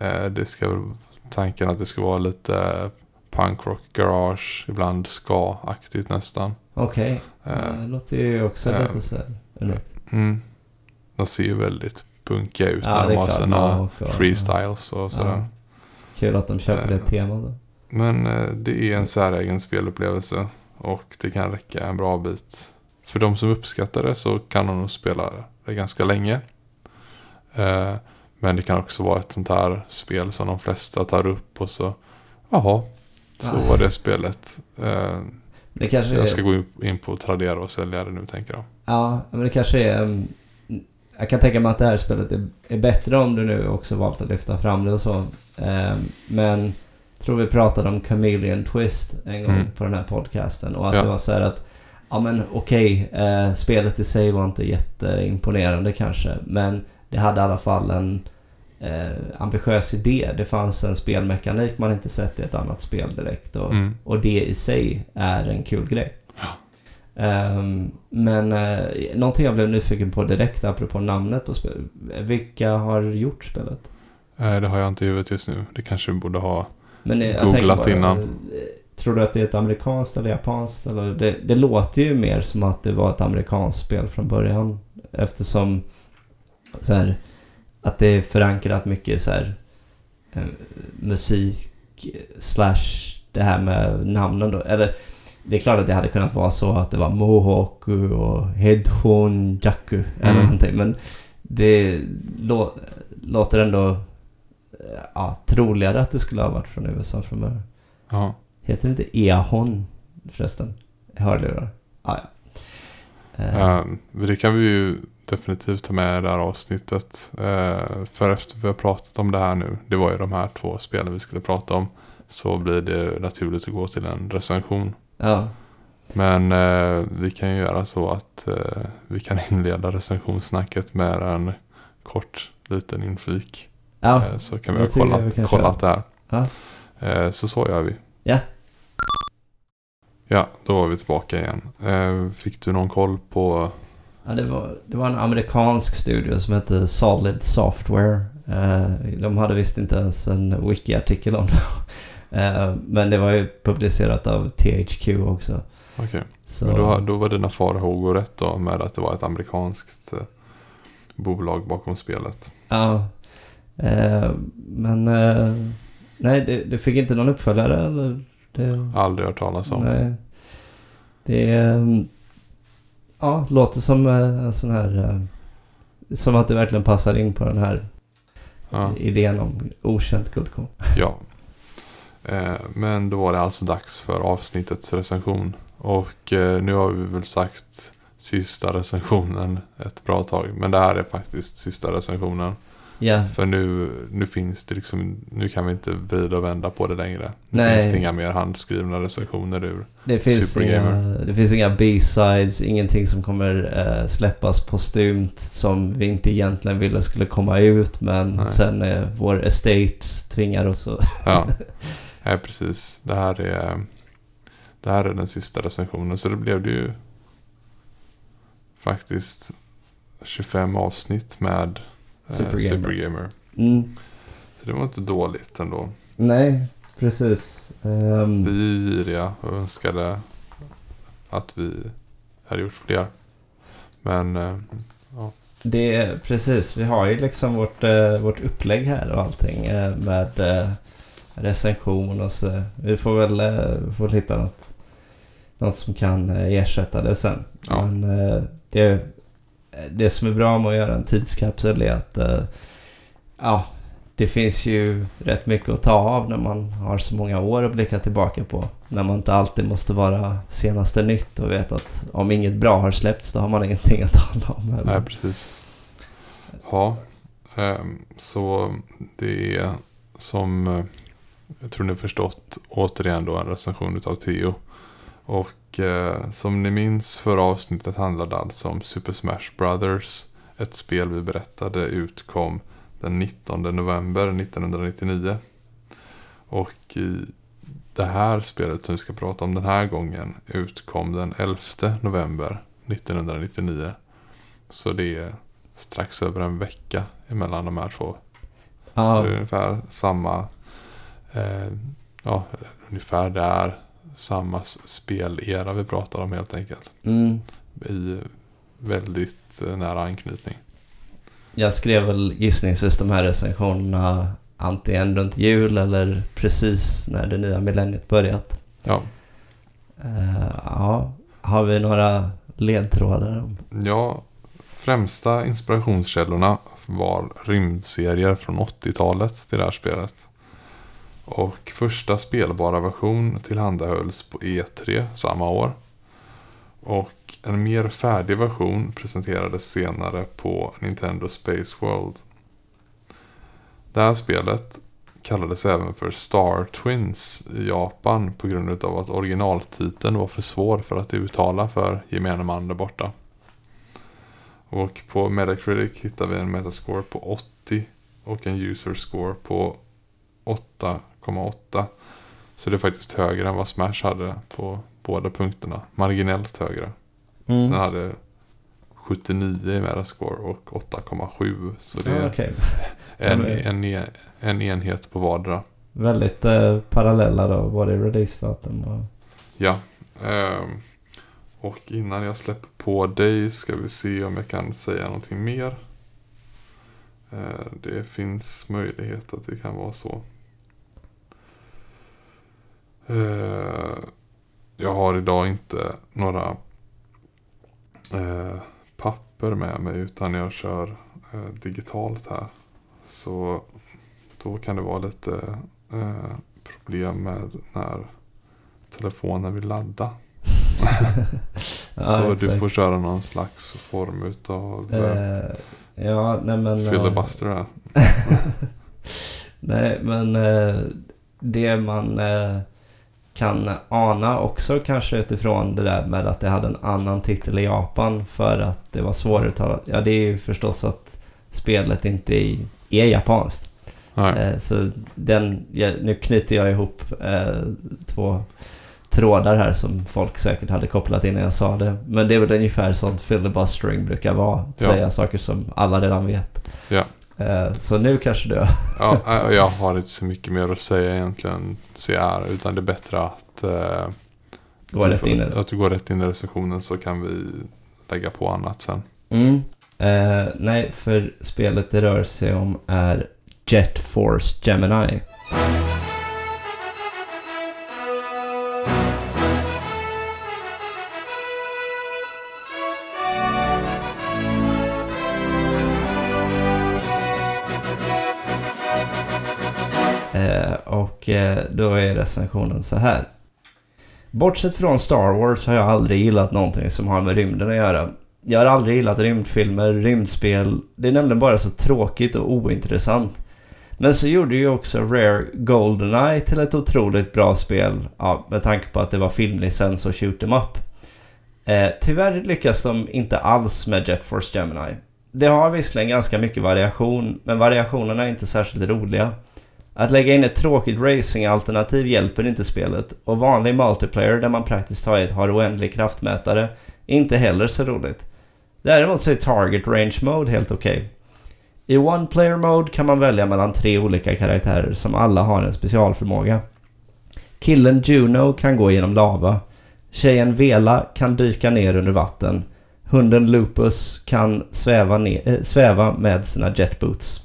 Eh, det ska tanken att det ska vara lite punkrock garage, ibland ska-aktigt nästan. Okej. Eh, Ja, Det låter ju också eh, lite så mm. De ser ju väldigt punkiga ut Ja, när det de har sina och- freestyles och sådär. Ja. Kul att de köper det Eh, temat då. Men eh, det är en säregen spelupplevelse och det kan räcka en bra bit. För de som uppskattar det så kan de nog spela det ganska länge. Eh, Men det kan också vara ett sånt här spel som de flesta tar upp och så, jaha, så Nej. var det spelet. Eh, Det kanske Jag är... ska gå in på Tradera och sälja det nu tänker jag. Ja, men det kanske är... um, Jag kan tänka mig att det här spelet är, är bättre om du nu också valt att lyfta fram det och så. Ehm, men tror vi pratade om Chameleon Twist en gång Mm. på den här podcasten. Och att Ja. det var så här att, ja men okej, eh, spelet i sig var inte jätteimponerande kanske. Men det hade i alla fall en eh, ambitiös idé. Det fanns en spelmekanik man inte sett i ett annat spel direkt. Och, Mm. och det i sig är en kul grej. Ehm, men eh, någonting jag blev nyfiken på direkt apropå namnet och spel. Vilka har gjort spelet? Eh, Det har jag inte i huvudet just nu. Det kanske vi borde ha. Men eh, jag Googlat bara, innan. eh, Tror du att det är ett amerikanskt eller japanskt? Eller det, det låter ju mer som att det var ett amerikanskt spel från början. Eftersom så här, att det är förankrat mycket så här, eh, musik slash det här med namnen då. Eller det är klart att det hade kunnat vara så att det var Mohoku och Hedhon Jaku eller Mm. någonting. Men det lå, låter ändå ja, troligare att det skulle ha varit från USA från början. Ja. Heter det inte Eahon förresten? Hörlurar? Ah, ja. Eh, Eh, Det kan vi ju definitivt ta med i det här avsnittet. Eh, För efter vi har pratat om det här nu. Det var ju de här två spelen vi skulle prata om. Så blir det naturligt att gå till en recension. ja. Men eh, vi kan ju göra så att eh, vi kan inleda recensionssnacket med en kort liten inflik. Ja. Eh, så kan vi ha kollat, vi kollat det här. Ja. Eh, så så gör vi. Ja. Ja, då var vi tillbaka igen. Eh, fick du någon koll på... Ja, det var, det var en amerikansk studio som hette Solid Software. De hade visst inte ens en wiki-artikel om det. Men det var ju publicerat av THQ också. Okej, Så, men då, då var dina farhågor rätt då med att det var ett amerikanskt bolag bakom spelet. Ja. Eh, men eh, nej, det, det fick inte någon uppföljare eller? Det, Aldrig hört talas om. nej. Det ehm, ja, låter som eh, en sån här... eh, Som att det verkligen passar in på den här Ja. idén om okänt guldkorn. Ja. Eh, men då var det alltså dags för avsnittets recension. Och eh, nu har vi väl sagt sista recensionen ett bra tag. Men det här är faktiskt sista recensionen. Ja, För nu, nu finns det liksom, nu kan vi inte vrida och vända på det längre. Nu Nej. finns det inga mer handskrivna recensioner ur. det finns, Supergamer. inga, det finns inga B-sides, ingenting som kommer eh, släppas postumt som vi inte egentligen ville skulle komma ut men Nej. sen eh, vår estate tvingar oss att... Ja, Nej, precis. Det här är det här är den sista recensionen. Så det blev det ju faktiskt 25 avsnitt med Supergamer. Supergamer. Mm. Så det var inte dåligt ändå. Nej, precis. Ehm, Vi är giriga och önskade att vi hade gjort fler. Men eh, Det är precis, vi har ju liksom vårt, eh, vårt upplägg här och allting eh, med eh, recension och så. Vi får väl eh, vi får hitta något, något som kan eh, ersätta det sen. Ja. Men eh, det, Eh, det som är bra med att göra en tidskapsel är att eh, ja, det finns ju rätt mycket att ta av när man har så många år att blicka tillbaka på. När man inte alltid måste vara senaste nytt och vet att om inget bra har släppts då har man ingenting att tala om. Eller? nej, precis. Ja, ehm, så det är som eh, jag tror ni har förstått återigen då en recension utav Theo. Och eh, som ni minns förra avsnittet handlade alltså om Super Smash Brothers. Ett spel vi berättade utkom den 19 november 1999. Och i det här spelet som vi ska prata om den här gången utkom den 11 november 1999. Så det är strax över en vecka emellan de här två. Så Ja, det är ungefär samma, eh, ja ungefär det är samma spelera vi pratar om helt enkelt. mm. I väldigt eh, nära anknytning. Jag skrev väl gissningsvis de här recensionerna antingen runt jul eller precis när det nya millenniet börjat. Ja, Eh, ja, har vi några ledtrådar? om- ja främsta inspirationskällorna var rymdserier från 80-talet till det här spelet. Och första spelbara version tillhandahölls på E3 samma år. Och en mer färdig version presenterades senare på Nintendo Space World. Det här spelet kallades även för Star Twins i Japan på grund av att originaltiteln var för svår för att uttala för gemene man där borta. Och på Metacritic hittar vi en metascore på 80 och en user score på 8 8,8. Så det är faktiskt högre än vad Smash hade på båda punkterna. Marginellt högre. Mm. Den hade 79 i metascore och 8,7. Så det är Ja, okej. en, en, en, en enhet på vardera. Väldigt eh, parallella då, både releasedatum och... Ja. ehm, och innan jag släpper på dig ska vi se om jag kan säga någonting mer. Eh, det finns möjlighet att det kan vara så. Eh, jag har idag inte några eh, papper med mig utan jag kör eh, digitalt här. Så då kan det vara lite problem med när telefonen vill ladda. Ja, så du exakt. får köra någon slags form utav eh, ja, nej men... filibuster här. Nej, men det man kan ana också kanske utifrån det där med att det hade en annan titel i Japan för att det var svåruttalat. Ja, det är ju förstås att spelet inte är, japanskt. Eh, så den, ja, nu knyter jag ihop eh, två trådar här som folk säkert hade kopplat innan jag sa det. Men det är väl ungefär sånt filibustering brukar vara. Att Ja. säga saker som alla redan vet. Ja. Eh, så nu kanske du Ja, eh, jag har inte så mycket mer att säga egentligen CR utan det är bättre att, eh, går du rätt in att du går rätt in i recensionen så kan vi lägga på annat sen. Mm. Eh, nej, för spelet det rör sig om är Jet Force Gemini. Och eh, då är recensionen så här. Bortsett från Star Wars har jag aldrig gillat någonting som har med rymden att göra. Jag har aldrig gillat rymdfilmer, rymdspel. Det är nämligen bara så tråkigt och ointressant. Men så gjorde ju också Rare Goldeneye till ett otroligt bra spel. Ja, med tanke på att det var filmlicens och shoot 'em up. Eh, tyvärr lyckas de inte alls med Jet Force Gemini. Det har visserligen ganska mycket variation, men variationerna är inte särskilt roliga. Att lägga in ett tråkigt racingalternativ hjälper inte spelet och vanlig multiplayer där man praktiskt taget har oändlig kraftmätare är inte heller så roligt. Däremot så är Target Range Mode helt okej. I One Player Mode kan man välja mellan tre olika karaktärer som alla har en specialförmåga. Killen Juno kan gå genom lava. Tjejen Vela kan dyka ner under vatten. Hunden Lupus kan sväva, ner, äh, eh, sväva med sina jetboots.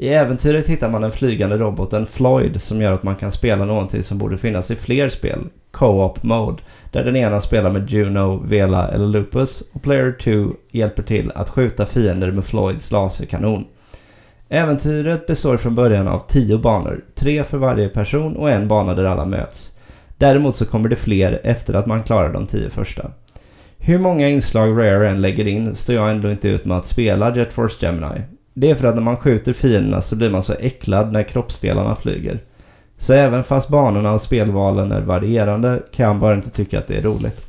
I äventyret hittar man den flygande roboten Floyd som gör att man kan spela någonting som borde finnas i fler spel. Co-op mode. Där den ena spelar med Juno, Vela eller Lupus och Player 2 hjälper till att skjuta fiender med Floyds laserkanon. Äventyret består från början av tio banor, tre för varje person och en bana där alla möts. Däremot så kommer det fler efter att man klarar de tio första. Hur många inslag Rare än lägger in står jag ändå inte ut med att spela Jet Force Gemini. Det är för att när man skjuter fienderna så blir man så äcklad när kroppsdelarna flyger. Så även fast banorna och spelvalen är varierande kan jag bara inte tycka att det är roligt.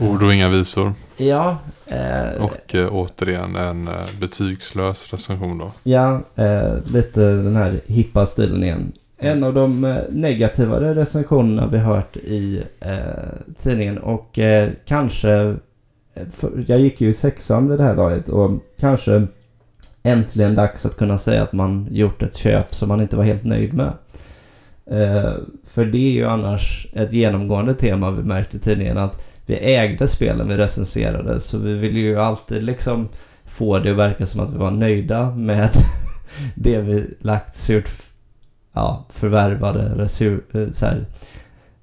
Ord och inga visor. Ja, eh, Och eh, återigen en eh, betygslös recension då. ja eh, lite den här hippa stilen igen. En av de eh, negativare recensionerna vi hört i eh, tidningen och kanske Eh, för, jag gick ju i sexan vid det här laget och kanske äntligen dags att kunna säga att man gjort ett köp som man inte var helt nöjd med. Eh, för det är ju annars ett genomgående tema vi märkt i tidningen att vi ägde spelen vi recenserade så vi ville ju alltid liksom få det att verka som att vi var nöjda med det vi lagt surt ja, förvärvade eller sur, eh, så här,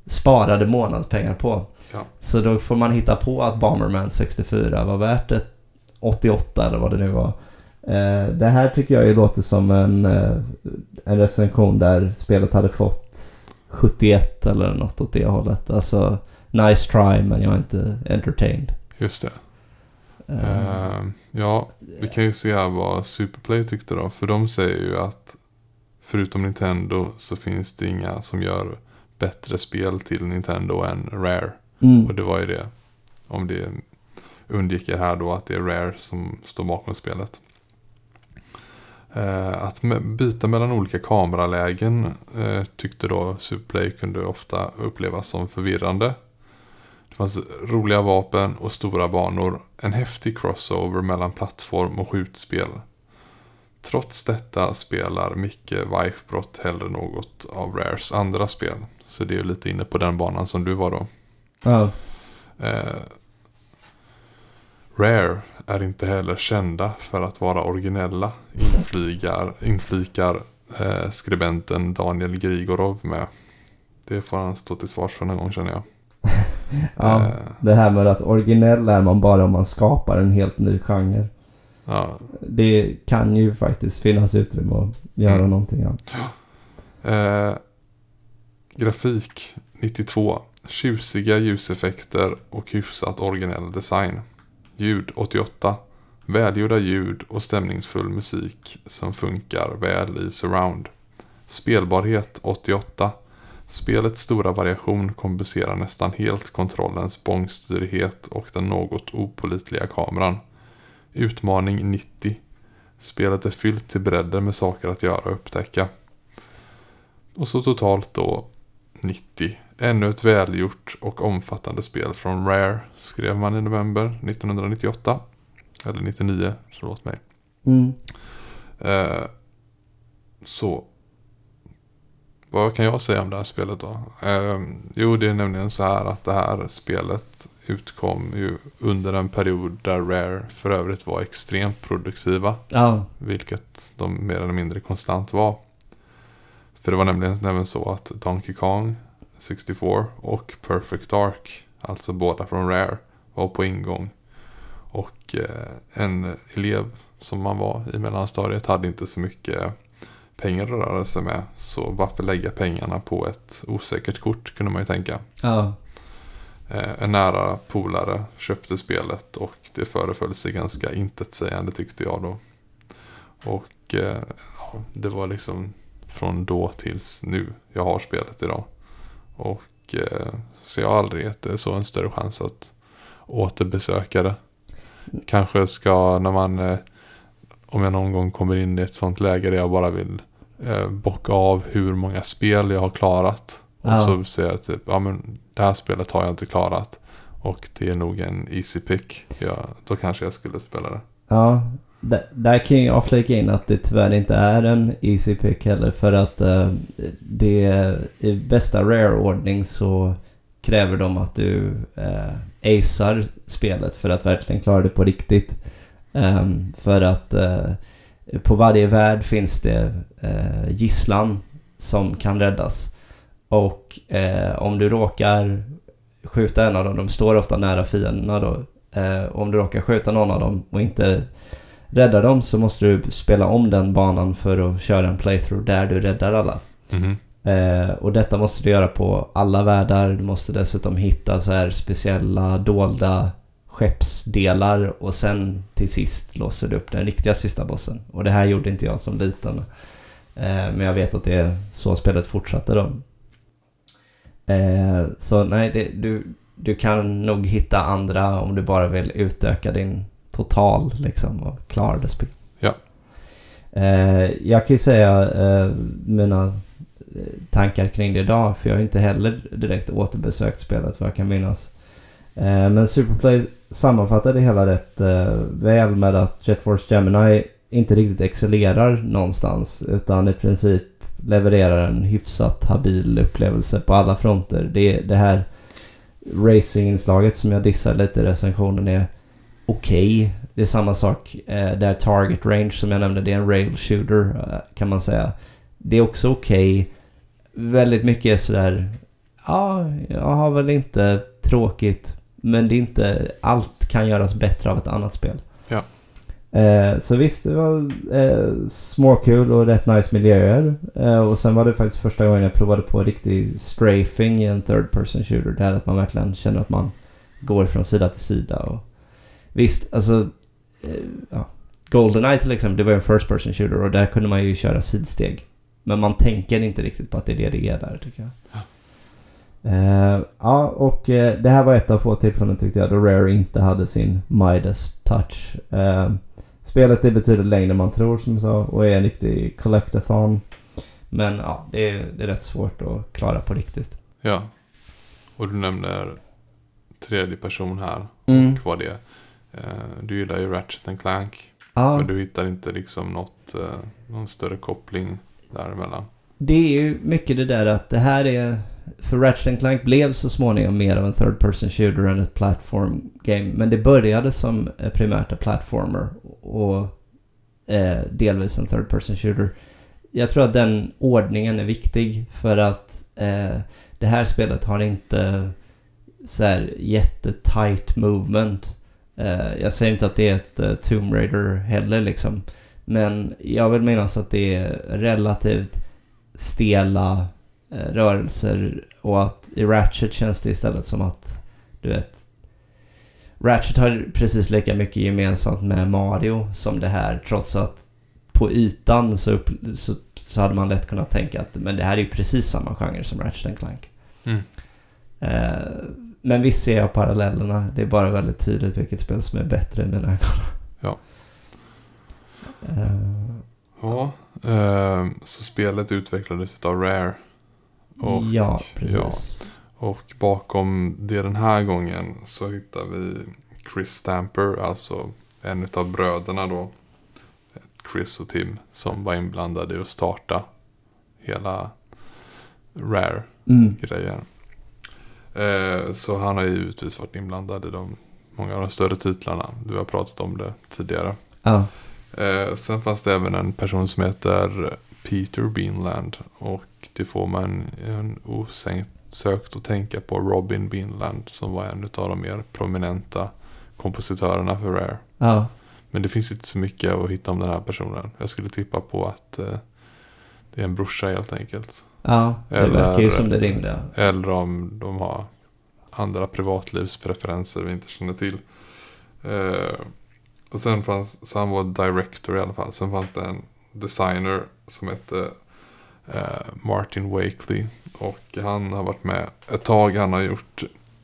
sparade månadspengar på. Ja. Så då får man hitta på att Bomberman 64 var värt ett 88 eller vad det nu var. Eh, det här tycker jag ju låter som en, eh, en recension där spelet hade fått 71 eller något åt det hållet. Alltså nice try men jag är inte entertained. Just det. Eh, ja, vi kan ju se vad Superplay tyckte då. För de säger ju att förutom Nintendo så finns det inga som gör bättre spel till Nintendo än Rare. mm. Och det var ju det. Om det undviker här då att det är Rare som står bakom spelet. Eh, att byta mellan olika kameralägen eh, tyckte då Superplay kunde ofta upplevas som förvirrande. Det fanns roliga vapen och stora banor. En häftig crossover mellan plattform och skjutspel. Trots detta spelar Micke Weifbrott hellre något av Rares andra spel. Så det är lite inne på den banan som du var då. Ja. Eh, Rare är inte heller kända för att vara originella, inflygar, inflikar eh, skribenten Daniel Grigorov med. Det får han stå till svars för någon gång känner jag. ja. Eh, Det här med att originell är man bara om man skapar en helt ny genre. ja. Det kan ju faktiskt finnas utrymme att göra Mm. någonting annat. Eh, grafik 92. Tjusiga ljuseffekter och hyfsat originell design. Ljud 88. Välgjorda ljud och stämningsfull musik som funkar väl i surround. Spelbarhet 88. Spelets stora variation kompenserar nästan helt kontrollens bångstyrighet och den något opolitliga kameran. Utmaning 90. Spelet är fyllt till bredden med saker att göra och upptäcka. Och så totalt då 90. Ännu ett välgjort och omfattande spel från Rare skrev man i november 1998. Eller 99, förlåt mig. Mm. Eh, så. Vad kan jag säga om det här spelet då? Eh, jo, det är nämligen så här att det här spelet utkom ju under en period där Rare för övrigt var extremt produktiva. Ja. Vilket de mer eller mindre konstant var. För det var nämligen även så att Donkey Kong 64 och Perfect Dark, alltså båda från Rare, var på ingång. Och eh, en elev som man var i mellanstadiet hade inte så mycket pengar att röra sig med. Så varför lägga pengarna på ett osäkert kort kunde man ju tänka. Ja. Eh, En nära polare köpte spelet och det föreföll sig ganska intetsägande tyckte jag då. Och eh, ja, det var liksom från då tills nu jag har spelet idag. Och eh, så jag har aldrig gett det så en större chans att återbesöka det. Kanske ska när man, eh, om jag någon gång kommer in i ett sånt läge där jag bara vill eh, bocka av hur många spel jag har klarat. Och Ja. så säger jag typ, ja men det här spelet har jag inte klarat. Och det är nog en easy pick. Ja, då kanske jag skulle spela det. Ja, där, där kan jag flika in att det tyvärr inte är en easy pick heller för att eh, det i bästa rare-ordning så kräver de att du eh, acear spelet för att verkligen klara det på riktigt. Um, för att eh, på varje värld finns det eh, gisslan som kan räddas. Och eh, om du råkar skjuta en av dem, de står ofta nära fienderna då. Eh, om du råkar skjuta någon av dem och inte räddar dem så måste du spela om den banan för att köra en playthrough där du räddar alla. Mhm. Eh, och detta måste du göra på alla världar. Du måste dessutom hitta så här speciella dolda skeppsdelar och sen till sist låser du upp den riktiga sista bossen. Och det här gjorde inte jag som liten. Eh, men jag vet att det är så spelet fortsatte då. Eh, så nej, det, du, du kan nog hitta andra om du bara vill utöka din total liksom och klara det spelet. Ja. Eh, jag kan ju säga eh, mina eh, tankar kring det idag för jag har inte heller direkt återbesökt spelet vad jag kan minnas. Eh, men Superplay sammanfattar det hela rätt eh, väl med att Jet Force Gemini inte riktigt excellerar någonstans utan i princip levererar en hyfsat habil upplevelse på alla fronter. Det, det här racinginslaget som jag dissar lite i recensionen är okej. Det är samma sak eh, där target range som jag nämnde, det är en rail shooter eh, kan man säga. Det är också okej. Väldigt mycket är sådär, ja, jag har väl inte tråkigt, men det är inte, allt kan göras bättre av ett annat spel. Ja. Eh, så visst, det var eh, småkul och rätt nice miljöer. Eh, och sen var det faktiskt första gången jag provade på riktig strafing i en third person shooter. Där att man verkligen känner att man går från sida till sida. Och visst, alltså... Eh, ja. Goldeneye till exempel, det var en first person shooter och där kunde man ju köra sidsteg. Men man tänker inte riktigt på att det är det det är där tycker jag. Eh, ja, och eh, det här var ett av få tillfällen tyckte jag då Rare inte hade sin Midas touch. Eh, spelet är betydligt längre än man tror som jag sa och är en riktig collectathon. Men ja, det är, det är rätt svårt att klara på riktigt. Ja. Och du nämner tredje person här. Mm. Och vad det är. Eh, Du gillar ju Ratchet and Clank. Ja, Men du hittar inte liksom något, eh, någon större koppling däremellan. det är ju mycket det där att det här är... För Ratchet Clank blev så småningom mer av en third person shooter än ett platform game. Men det började som eh, primärt en platformer och eh, delvis en third person shooter. Jag tror att den ordningen är viktig för att eh, det här spelet har inte så här jättetight movement. Eh, jag säger inte att det är ett eh, Tomb Raider heller liksom. Men jag vill minnas att det är relativt stela eh, rörelser och att i Ratchet känns det istället som att du vet Ratchet har precis lika mycket gemensamt med Mario som det här trots att på ytan så, upp, så, så hade man lätt kunnat tänka att men det här är ju precis samma genre som Ratchet Clank. Mm. Eh, men visst ser jag parallellerna. Det är bara väldigt tydligt vilket spel som är bättre i mina ögon. Ja. Eh, Ja, eh, så spelet utvecklades av Rare. Och, ja, precis. och bakom det den här gången så hittar vi Chris Stamper, alltså en av bröderna då. Chris och Tim som var inblandade i att starta hela Rare Mm. Eh, så han har ju givetvis varit inblandad i de, många av de större titlarna. Du har pratat om det tidigare. Ja. Eh, sen fanns det även en person som heter Peter Beanland. Och det får man en osökt att tänka på Robin Beanland. Som var en av de mer prominenta kompositörerna för Rare. Ja. Men det finns inte så mycket att hitta om den här personen. Jag skulle tippa på att eh, det är en brorsa helt enkelt. Ja, det Eller- verkar ju som det rimliga. Eller om de har andra privatlivspreferenser vi inte känner till. Eh, och sen fanns, så han var director i alla fall. Sen fanns det en designer som hette eh, Martin Wakely. Och han har varit med ett tag. Han har gjort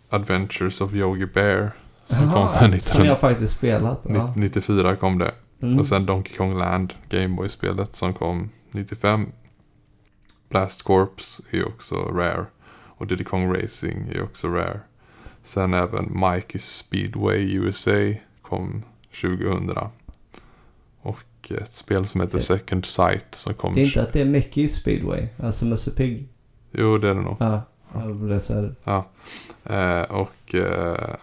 Adventures of Yogi Bear. Som Jaha, kom med Som jag faktiskt spelat. Ja. 1994 kom det. Mm. Och sen Donkey Kong Land, Gameboy-spelet som kom 95. Blast Corps är också Rare. Och Diddy Kong Racing är också Rare. Sen även Mikey's Speedway USA kom 2000. Och ett spel som heter Second Sight som kom... Det är inte att det är mycket i speedway. Alltså Musse Pigg. Jo, det är det nog. Ja. Jag blev så här. Eh, och eh,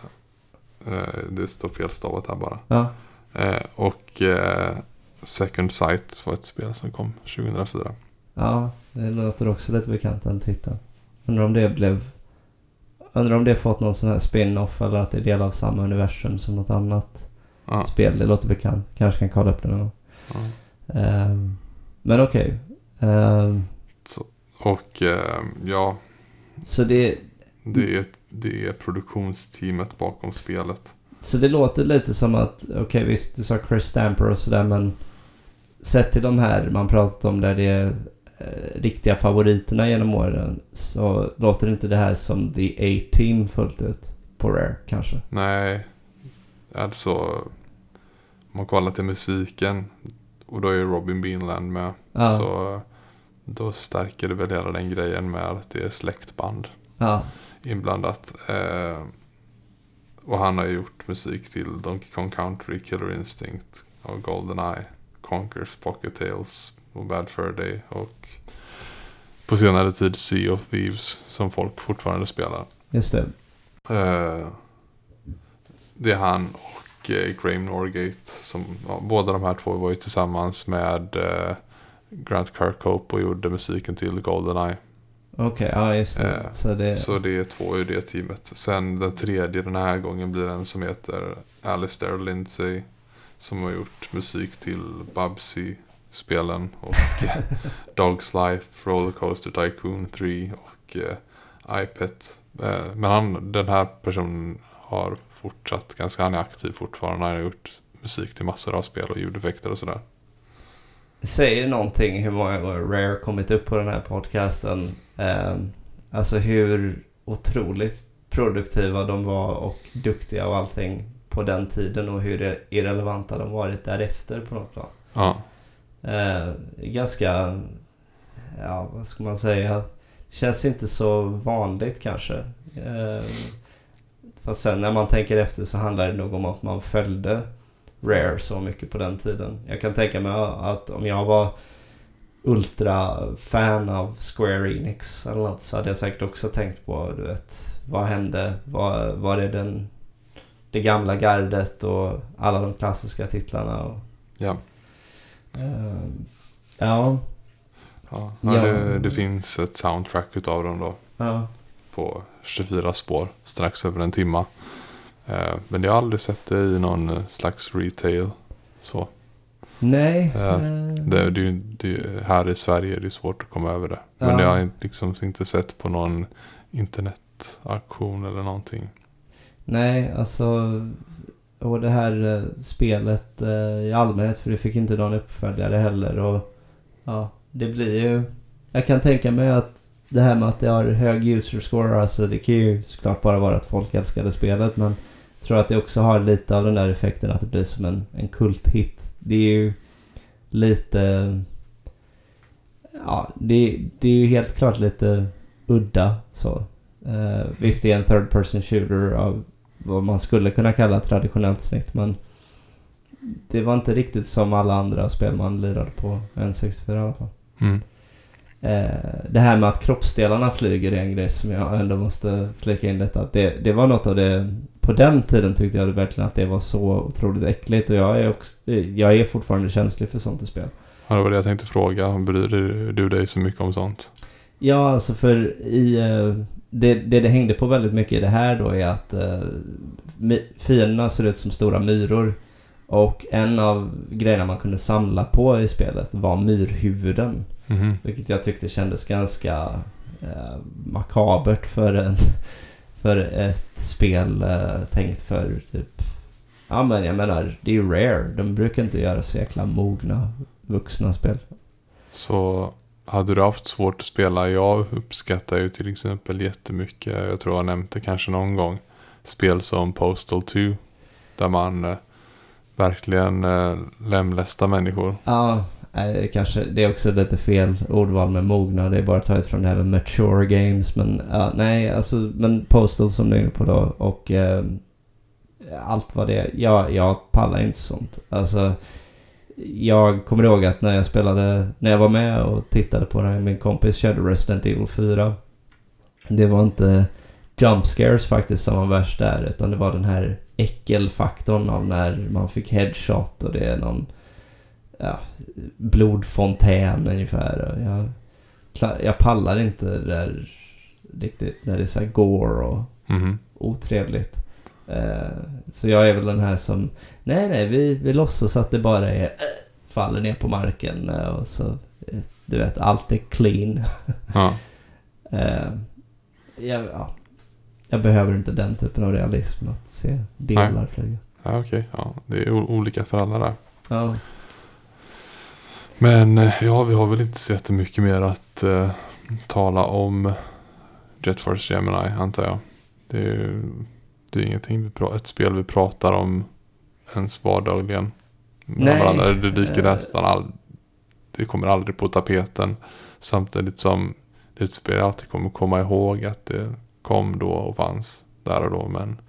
eh, det står felstavat här bara. Ja. Eh, och eh, Second Sight var ett spel som kom 2004. Ja, det låter också lite bekant den titeln. Undrar om det blev... Undrar om det fått någon sån här spin-off eller att det är del av samma universum som något annat Ja, spel. Det låter bekant. Kanske kan kolla upp det någon gång. ja. Ehm, men okej. Ehm, Och eh, ja, så, det, det är, det är produktionsteamet bakom spelet. så det låter lite som att, okej visst du sa Chris Stamper och sådär men sett till de här man pratat om där det är riktiga favoriterna genom åren så låter inte det här som The A-Team fullt ut på Rare kanske. Nej, alltså om man kollar till musiken och då är Robin Beanland med. Ja. Så då stärker det väl hela den grejen med att det är släktband Ja, inblandat. Eh, och han har gjort musik till Donkey Kong Country, Killer Instinct och Goldeneye, Conkers, Pocket Tales och Bad Fur Day och på senare tid Sea of Thieves som folk fortfarande spelar. just det. Eh, det är han och eh, Graham Norgate som, ja, båda de här två var ju tillsammans med eh, Grant Kirkhope och gjorde musiken till Goldeneye. Okej, ja just det. Eh, så det... Så det är två i det teamet. Sen den tredje den här gången blir en som heter Alistair Lindsay. Som har gjort musik till Bubsy-spelen och eh, Dogs Life, Rollercoaster Tycoon 3 och eh, iPet. Eh, men han, den här personen har fortsatt ganska, han är aktiv fortfarande. Han har gjort musik till massor av spel och ljudeffekter och sådär. Säger det någonting hur många gånger Rare kommit upp på den här podcasten? Ehm, alltså hur otroligt produktiva de var och duktiga och allting på den tiden och hur irrelevanta de varit därefter på något plan. Ja. Eh, ganska, ja vad ska man säga, känns inte så vanligt kanske. Eh, fast sen när man tänker efter så handlar det nog om att man följde Rare så mycket på den tiden. Jag kan tänka mig att om jag var ultra-fan av Square Enix eller något så hade jag säkert också tänkt på, du vet, vad hände? Var, var det den, det gamla gardet och alla de klassiska titlarna? Och, Ja eh, ja, Ja, Ja. Det, det finns ett soundtrack utav dem då. ja, På 24 spår. Strax över en timma. Eh, men jag har aldrig sett det i någon eh, slags retail. Så. nej. Ja, eh, Det, det, det, här i Sverige är det svårt att komma över det. Men Ja. jag har liksom inte sett på någon internetaktion eller någonting. Nej, alltså... Och det här eh, spelet eh, i allmänhet, för det fick inte någon uppföljare heller. Och ja, det blir ju... Jag kan tänka mig att det här med att det har hög user score, alltså det kan ju såklart bara vara att folk älskade spelet. Men jag tror att det också har lite av den där effekten att det blir som en, en kulthit. Det är ju lite... Ja, det, det är ju helt klart lite udda så. Uh, visst, det är en third person shooter av vad man skulle kunna kalla traditionellt snitt, men det var inte riktigt som alla andra spel man lirade på N64 i alla fall. Mm. Eh, det här med att kroppsdelarna flyger är en grej som jag ändå måste flika in detta. Det, det var något av det, på den tiden tyckte jag verkligen att det var så otroligt äckligt och jag är, också, jag är fortfarande känslig för sånt i spel. Ja, det var det jag tänkte fråga. Bryr du dig så mycket om sånt? Ja, alltså för i... eh, Det, det det hängde på väldigt mycket i det här då är att uh, fienderna ser ut som stora myror. Och en av grejerna man kunde samla på i spelet var myrhuvuden. Mhm. Vilket jag tyckte kändes ganska eh, makabert för, en, för ett spel eh, tänkt för typ... Ja men jag menar, det är ju rare. De brukar inte göra så jäkla mogna vuxna spel. Så hade du haft svårt att spela, jag uppskattar ju till exempel jättemycket, jag tror jag nämnt det kanske någon gång, spel som Postal 2. Där man eh, verkligen eh, lemlästar människor. Ja, kanske det är också lite fel ordval med mogna. Det är bara taget från det här med mature games. Men ja, nej, alltså men Postal som du är inne på då och eh, allt vad det är. Jag, jag pallar inte sånt. Alltså jag kommer ihåg att när jag spelade, när jag var med och tittade på det här min kompis körde Resident Evil 4. Det var inte jump scares faktiskt som var värst där utan det var den här äckelfaktorn av när man fick headshot och det är någon ja, blodfontän ungefär. Och Jag, jag pallar inte det där riktigt när det är så här gore och Mhm. otrevligt. Eh, så jag är väl den här som, nej nej vi, vi låtsas att det bara är, eh, faller ner på marken eh, och så, du vet, allt är clean. Ja. Jag, ja, jag behöver inte den typen av realism att se delar flyga. Ja, okej. Ja, det är olika för alla där. Ja. Men ja, vi har väl inte så jättemycket mer att eh, tala om Jet Force Gemini, antar jag. Det är ju det är ingenting vi pra- ett spel vi pratar om ens vardagligen. Nej, varandra. Det dyker eh. nästan all, Det kommer aldrig på tapeten. Samtidigt som det är ett spel jag alltid kommer komma ihåg att det kom då och fanns där och då. Men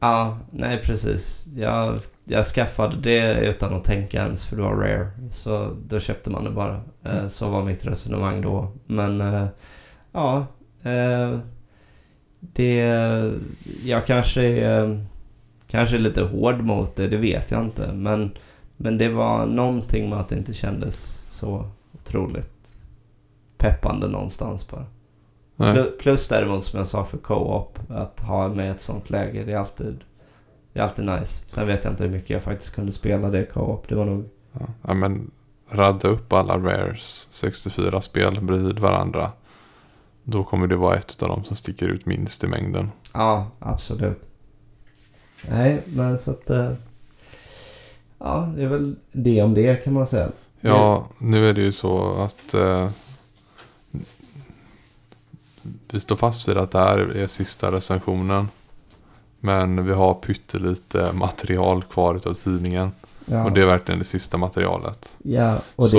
Ja, nej precis. Jag, jag skaffade det utan att tänka ens för det var rare. Så då köpte man det bara. Eh, Så var mitt resonemang då. Men eh, ja, det... Jag kanske är, kanske är lite hård mot det, det vet jag inte. Men, men det var någonting med att det inte kändes så otroligt peppande någonstans bara. nej. Plu- Plus däremot som jag sa för co-op, att ha med ett sånt läge, det är alltid, det är alltid nice. Sen vet jag inte hur mycket jag faktiskt kunde spela det co-op. Det var nog, ja, men radda upp alla Rares 64-spel bredvid varandra. Då kommer det vara ett av dem som sticker ut minst i mängden. ja absolut. Nej, men så att, eh, ja det är väl det om det kan man säga. Ja, nu är det ju så att eh, vi står fast vid att det här är sista recensionen. Men vi har pyttelite material kvar utav tidningen. Ja, Och det är verkligen det sista materialet. ja och så,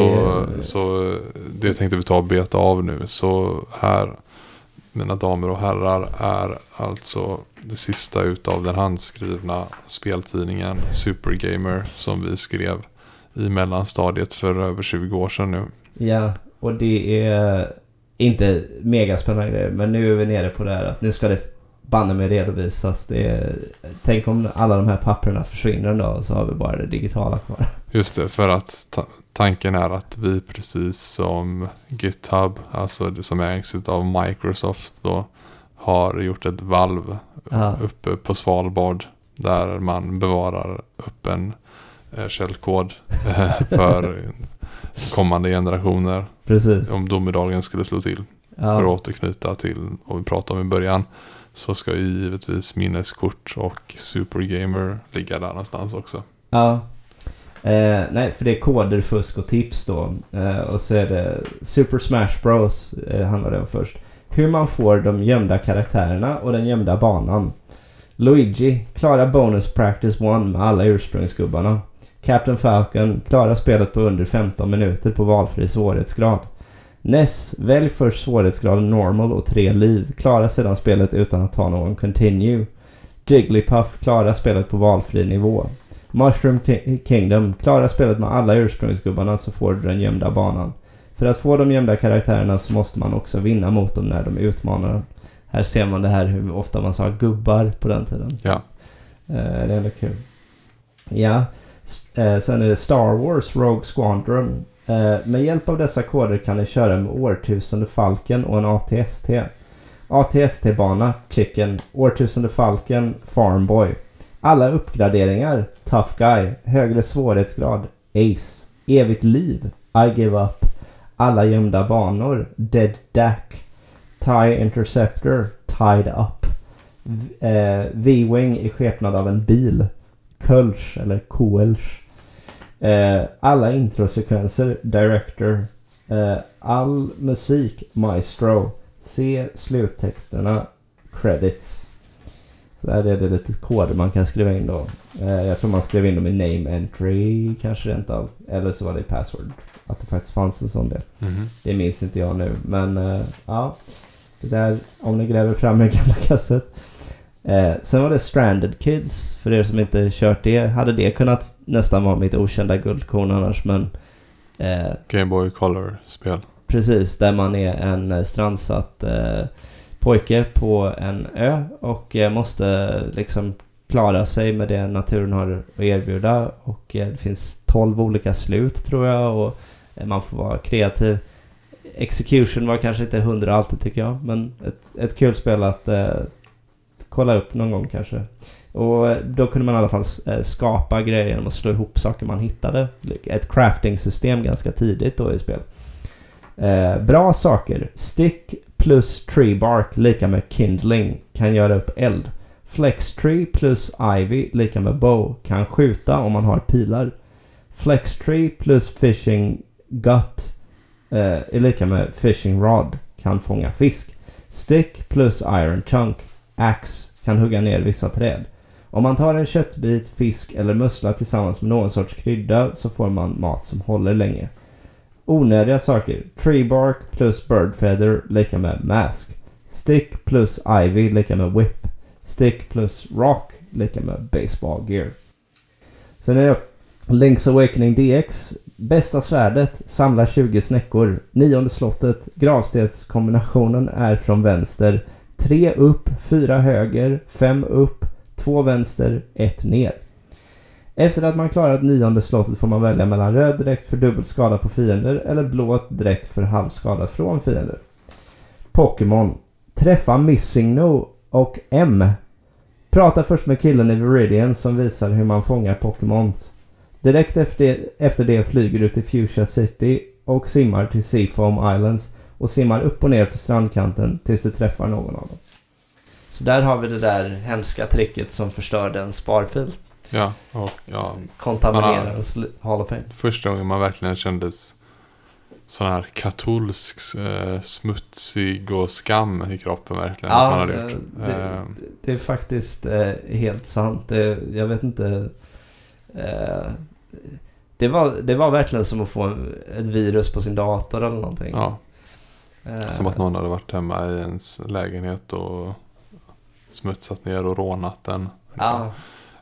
det... så det tänkte vi ta och beta av nu. Så här, mina damer och herrar, är alltså det sista utav den handskrivna speltidningen Supergamer som vi skrev i mellanstadiet för över 20 år sedan nu. Ja, och det är inte mega spännande grejer. Men nu är vi nere på det här att nu ska det banne mig redovisas. Det är, tänk om alla de här papperna försvinner en dag och så har vi bara det digitala kvar. Just det, för att ta- tanken är att vi precis som GitHub, alltså det som ägs av Microsoft då, har gjort ett valv Ja, uppe på Svalbard där man bevarar öppen eh, källkod eh, för kommande generationer precis. om domedagen skulle slå till. För att Ja, återknyta till vad vi pratade om i början så ska ju givetvis minneskort och Supergamer ligga där någonstans också. ja. Eh, nej, för det är koder, fusk och tips då. Eh, och så är det Super Smash Bros. Eh, handlar det om först. Hur man får de gömda karaktärerna och den gömda banan. Luigi klara bonus practice 1 med alla ursprungsgubbarna. Captain Falcon klara spelet på under 15 minuter på valfri svårighetsgrad. Ness, välj först svårighetsgraden normal och tre liv. Klara sedan spelet utan att ta någon continue. Jigglypuff klarar spelet på valfri nivå. Mushroom Ki- Kingdom klarar spelet med alla ursprungsgubbarna så får du den gömda banan. För att få de gömda karaktärerna så måste man också vinna mot dem när de utmanar den. Här ser man det här hur ofta man sa gubbar på den tiden. Ja, Eh, det är ändå kul. Ja, eh, sen är det Star Wars Rogue Squadron. Eh, med hjälp av dessa koder kan ni köra med årtusende Falken och en ATST. ATST-bana, Chicken, årtusende Falken, Farmboy. Alla uppgraderingar, Tough Guy, högre svårighetsgrad, Ace, evigt liv, I give up. Alla gömda banor, Dead Dack, TIE Interceptor, Tied Up. Eh, V-Wing i skepnad av en bil. Kölsch eller Koelsch. Eh, alla introsekvenser, Director. Eh, all musik, Maestro. Se sluttexterna, Credits. Så här är det lite koder man kan skriva in då. Eh, jag tror man skrev in dem i name entry kanske rent av. Eller så var det i password. Att det faktiskt fanns en sån del. Mhm. Det minns inte jag nu. Men eh, ja. Det där, om ni gräver fram en gamla kassett. Eh, sen var det Stranded Kids. För er som inte kört det. Hade det kunnat nästan vara mitt okända guldkorn annars. Men eh, Game Boy Color-spel. precis, där man är en eh, strandsatt eh, pojke på en ö. Och eh, måste liksom klara sig med det naturen har att erbjuda. Och eh, det finns 12 olika slut tror jag. Och eh, man får vara kreativ. Execution var kanske inte hundra alltid tycker jag. Men ett, ett kul spel att kolla upp någon gång kanske. Och eh, då kunde man i alla fall eh, skapa grejer genom att slå ihop saker man hittade. Ett crafting-system ganska tidigt då i spel. Eh, bra saker. Stick plus tree bark lika med kindling. Kan göra upp eld. Flex tree plus ivy lika med bow. Kan skjuta om man har pilar. Flex tree plus fishing gut eh, är lika med fishing rod. Kan fånga fisk. Stick plus iron chunk. Axe kan hugga ner vissa träd. Om man tar en köttbit, fisk eller mussla tillsammans med någon sorts krydda så får man mat som håller länge. Onödiga saker. Tree bark plus bird feather lika med mask. Stick plus ivy lika med whip. Stick plus rock lika med baseball gear. Sen är det Link's Awakening DX. Bästa svärdet. Samla 20 snäckor. Nionde slottet. Gravstenskombinationen är från vänster. Tre upp, fyra höger, fem upp, två vänster, ett ner. Efter att man klarat nionde slottet får man välja mellan röd dräkt för dubbel skada på fiender eller blå dräkt för halv skada från fiender. Pokémon. Träffa Missing No och M. Prata först med killen i Viridian som visar hur man fångar Pokémon. Direkt efter, efter det flyger du till Fuchsia City och simmar till Seafoam Islands och simmar upp och ner för strandkanten tills du träffar någon av dem. Så där har vi det där hemska tricket som förstörde en sparfil. Ja, och ja, Kontaminerar ens Hall of Fame. första gången man verkligen kändes sån här katolsk, eh, smutsig och skam i kroppen verkligen. att man hade gjort. det, Eh, det är faktiskt eh, helt sant. Det, jag vet inte. Eh, det, var, det var verkligen som att få ett virus på sin dator eller någonting. ja, Eh, som att någon hade varit hemma i ens lägenhet och smutsat ner och rånat den. Ja,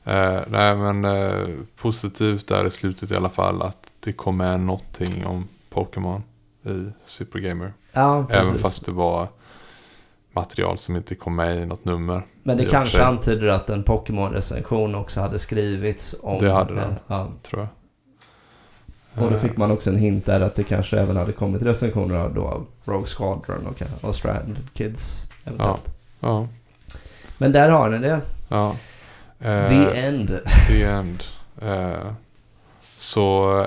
Eh, nej men eh, positivt där i slutet i alla fall att det kom med någonting om Pokémon i Super Gamer. ja. Även fast det var material som inte kom med i något nummer. Men det kanske antyder att en Pokémon-recension också hade skrivits om... Det hade den. eh, Ja. Tror jag. Och då fick man också en hint där att det kanske även hade kommit recensioner då av Rogue Squadron och, och Stranded Kids eventuellt. Ja, Men där har ni det. ja. Eh, The End. The End. Eh, så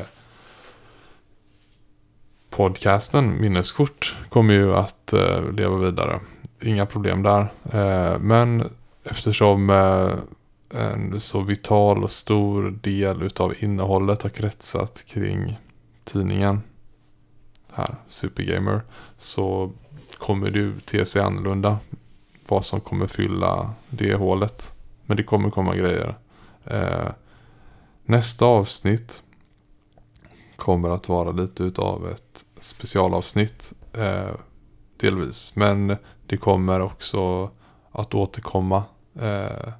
podcasten Minneskort kommer ju att eh, leva vidare. Inga problem där. Eh, men eftersom eh, en så vital och stor del utav innehållet har kretsat kring tidningen här, Supergamer, så kommer det ju te sig annorlunda vad som kommer fylla det hålet. Men det kommer komma grejer. Eh, nästa avsnitt kommer att vara lite utav ett specialavsnitt. Eh, delvis. Men det kommer också att återkomma eh,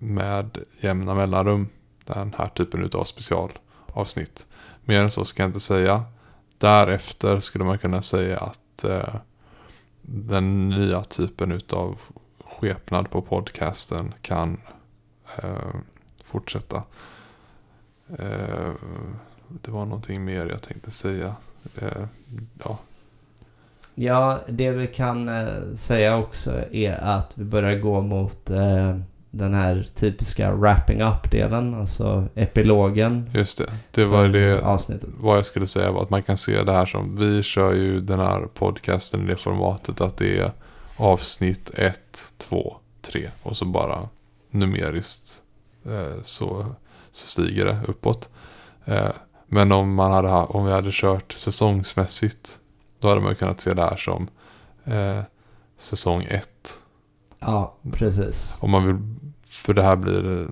med jämna mellanrum. Den här typen av specialavsnitt. Mer än så ska jag inte säga. Därefter skulle man kunna säga att eh, den nya typen utav skepnad på podcasten kan eh, fortsätta. Eh, det var någonting mer jag tänkte säga. Eh, ja, Ja, det vi kan eh, säga också är att vi börjar gå mot eh, den här typiska wrapping up-delen, alltså epilogen. just det. Det var det. Avsnittet. Vad jag skulle säga var att man kan se det här som, vi kör ju den här podcasten i det formatet att det är avsnitt 1, 2, 3 och så bara numeriskt eh, så, så stiger det uppåt. Eh, men om, man hade, ha- om vi hade kört säsongsmässigt då hade man kunnat se det här som eh, säsong 1. Ja, precis. Om man vill, för det här blir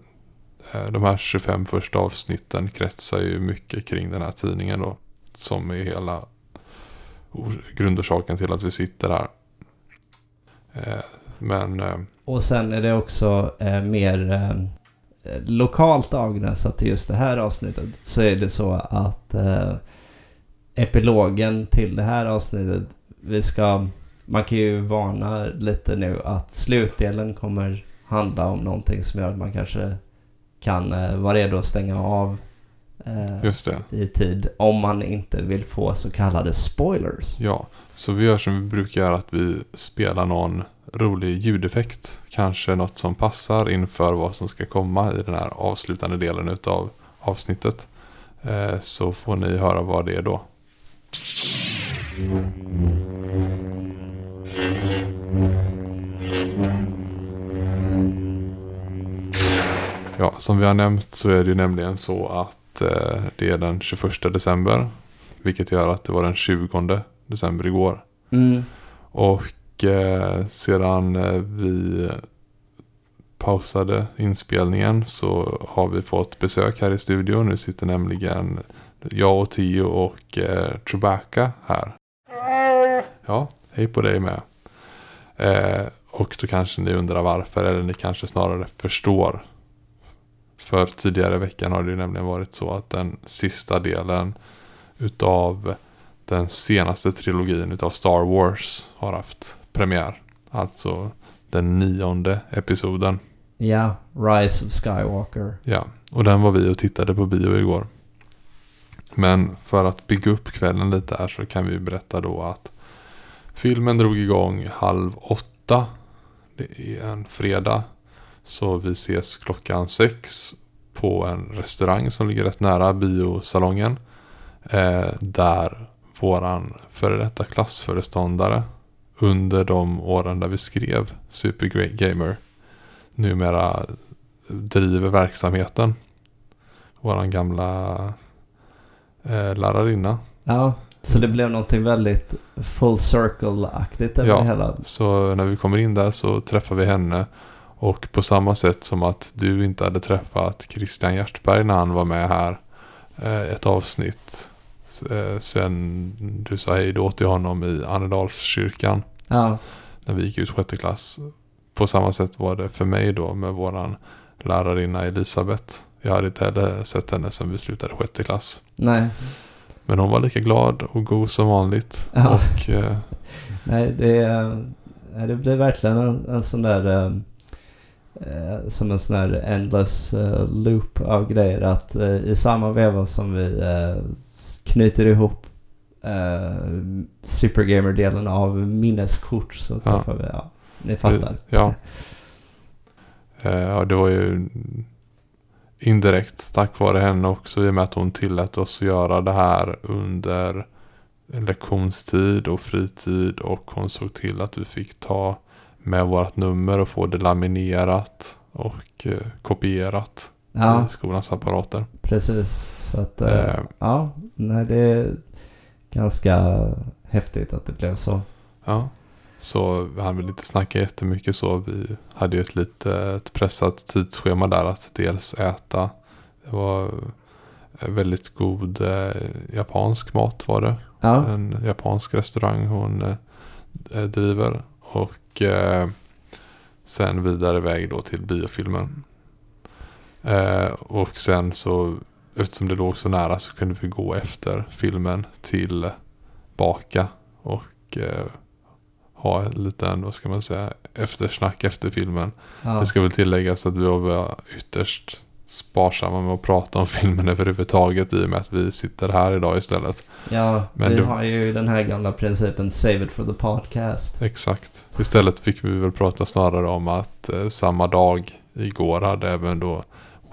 eh, de här 25 första avsnitten kretsar ju mycket kring den här tidningen då. Som är hela grundorsaken till att vi sitter här. Eh, men eh, Och sen är det också mer lokalt avgränsat till just det här avsnittet. Så är det så att epilogen till det här avsnittet, vi ska, man kan ju varna lite nu att slutdelen kommer handla om någonting som gör att man kanske kan eh, vara redo att stänga av eh, i tid om man inte vill få så kallade spoilers. Ja, så vi gör som vi brukar göra att vi spelar någon rolig ljudeffekt. Kanske något som passar inför vad som ska komma i den här avslutande delen utav avsnittet. Eh, Så får ni höra vad det är då. Ja, som vi har nämnt så är det ju nämligen så att eh, det är den 21 december. Vilket gör att det var den 20 december igår. Mm. Och eh, sedan eh, vi pausade inspelningen så har vi fått besök här i studion. Nu sitter nämligen jag och Tio och eh, Chewbacca här. Ja, hej på dig med. Eh, och då kanske ni undrar varför, eller ni kanske snarare förstår. För tidigare i veckan har det ju nämligen varit så att den sista delen utav den senaste trilogin utav Star Wars har haft premiär. Alltså den nionde episoden. Ja, Rise of Skywalker. Ja, och den var vi och tittade på bio igår. Men för att bygga upp kvällen lite här så kan vi berätta då att filmen drog igång halv åtta. Det är en fredag. Så vi ses klockan sex på en restaurang som ligger rätt nära biosalongen. Eh, där våran före detta klassföreståndare under de åren där vi skrev Super Great Gamer numera driver verksamheten. Våran gamla eh, lärarinna. Ja, Så det blev någonting väldigt full circle-aktigt över Ja. det hela. Så när vi kommer in där så träffar vi henne. Och på samma sätt som att du inte hade träffat Christian Hjertberg när han var med här eh, ett avsnitt. Eh, sen du sa hej då till honom i Annedalskyrkan Ja, när vi gick ut sjätte klass. På samma sätt var det för mig då med våran lärarinna Elisabeth. Jag hade inte heller sett henne sen vi slutade sjätte klass. nej. Men hon var lika glad och god som vanligt. Ja. Och eh, Nej, det, är- det blev verkligen en, en sån där... eh, eh, som en sån där endless eh, loop av grejer. Att eh, i samma veva som vi eh, knyter ihop uh, Supergamer-delen av minneskort så Ja. träffar vi... Ja, ni fattar. Ja. Eh, Ja, det var ju indirekt tack vare henne också i och med att hon tillät oss att göra det här under lektionstid och fritid och hon såg till att vi fick ta med vårt nummer och få det laminerat och eh, kopierat Ja, i skolans apparater. precis. Så att... eh, Eh, ja, nej det är ganska häftigt att det blev så. Ja. Så vi hann väl inte snacka jättemycket så. Vi hade ju ett litet pressat tidsschema där att dels äta. Det var eh, väldigt god eh, japansk mat var det. Ja, En japansk restaurang hon driver. Och eh, sen vidare väg då till biofilmen. Eh, och sen så eftersom det låg så nära så kunde vi gå efter filmen till Baka. Och eh, ha en liten, vad ska man säga, eftersnack efter filmen. ja. Det ska väl tilläggas att vi var ytterst sparsamma med att prata om filmen överhuvudtaget i och med att vi sitter här idag istället. Ja, Men vi du- har ju den här gamla principen Save it for the podcast. Exakt. Istället fick vi väl prata snarare om att eh, samma dag igår hade även då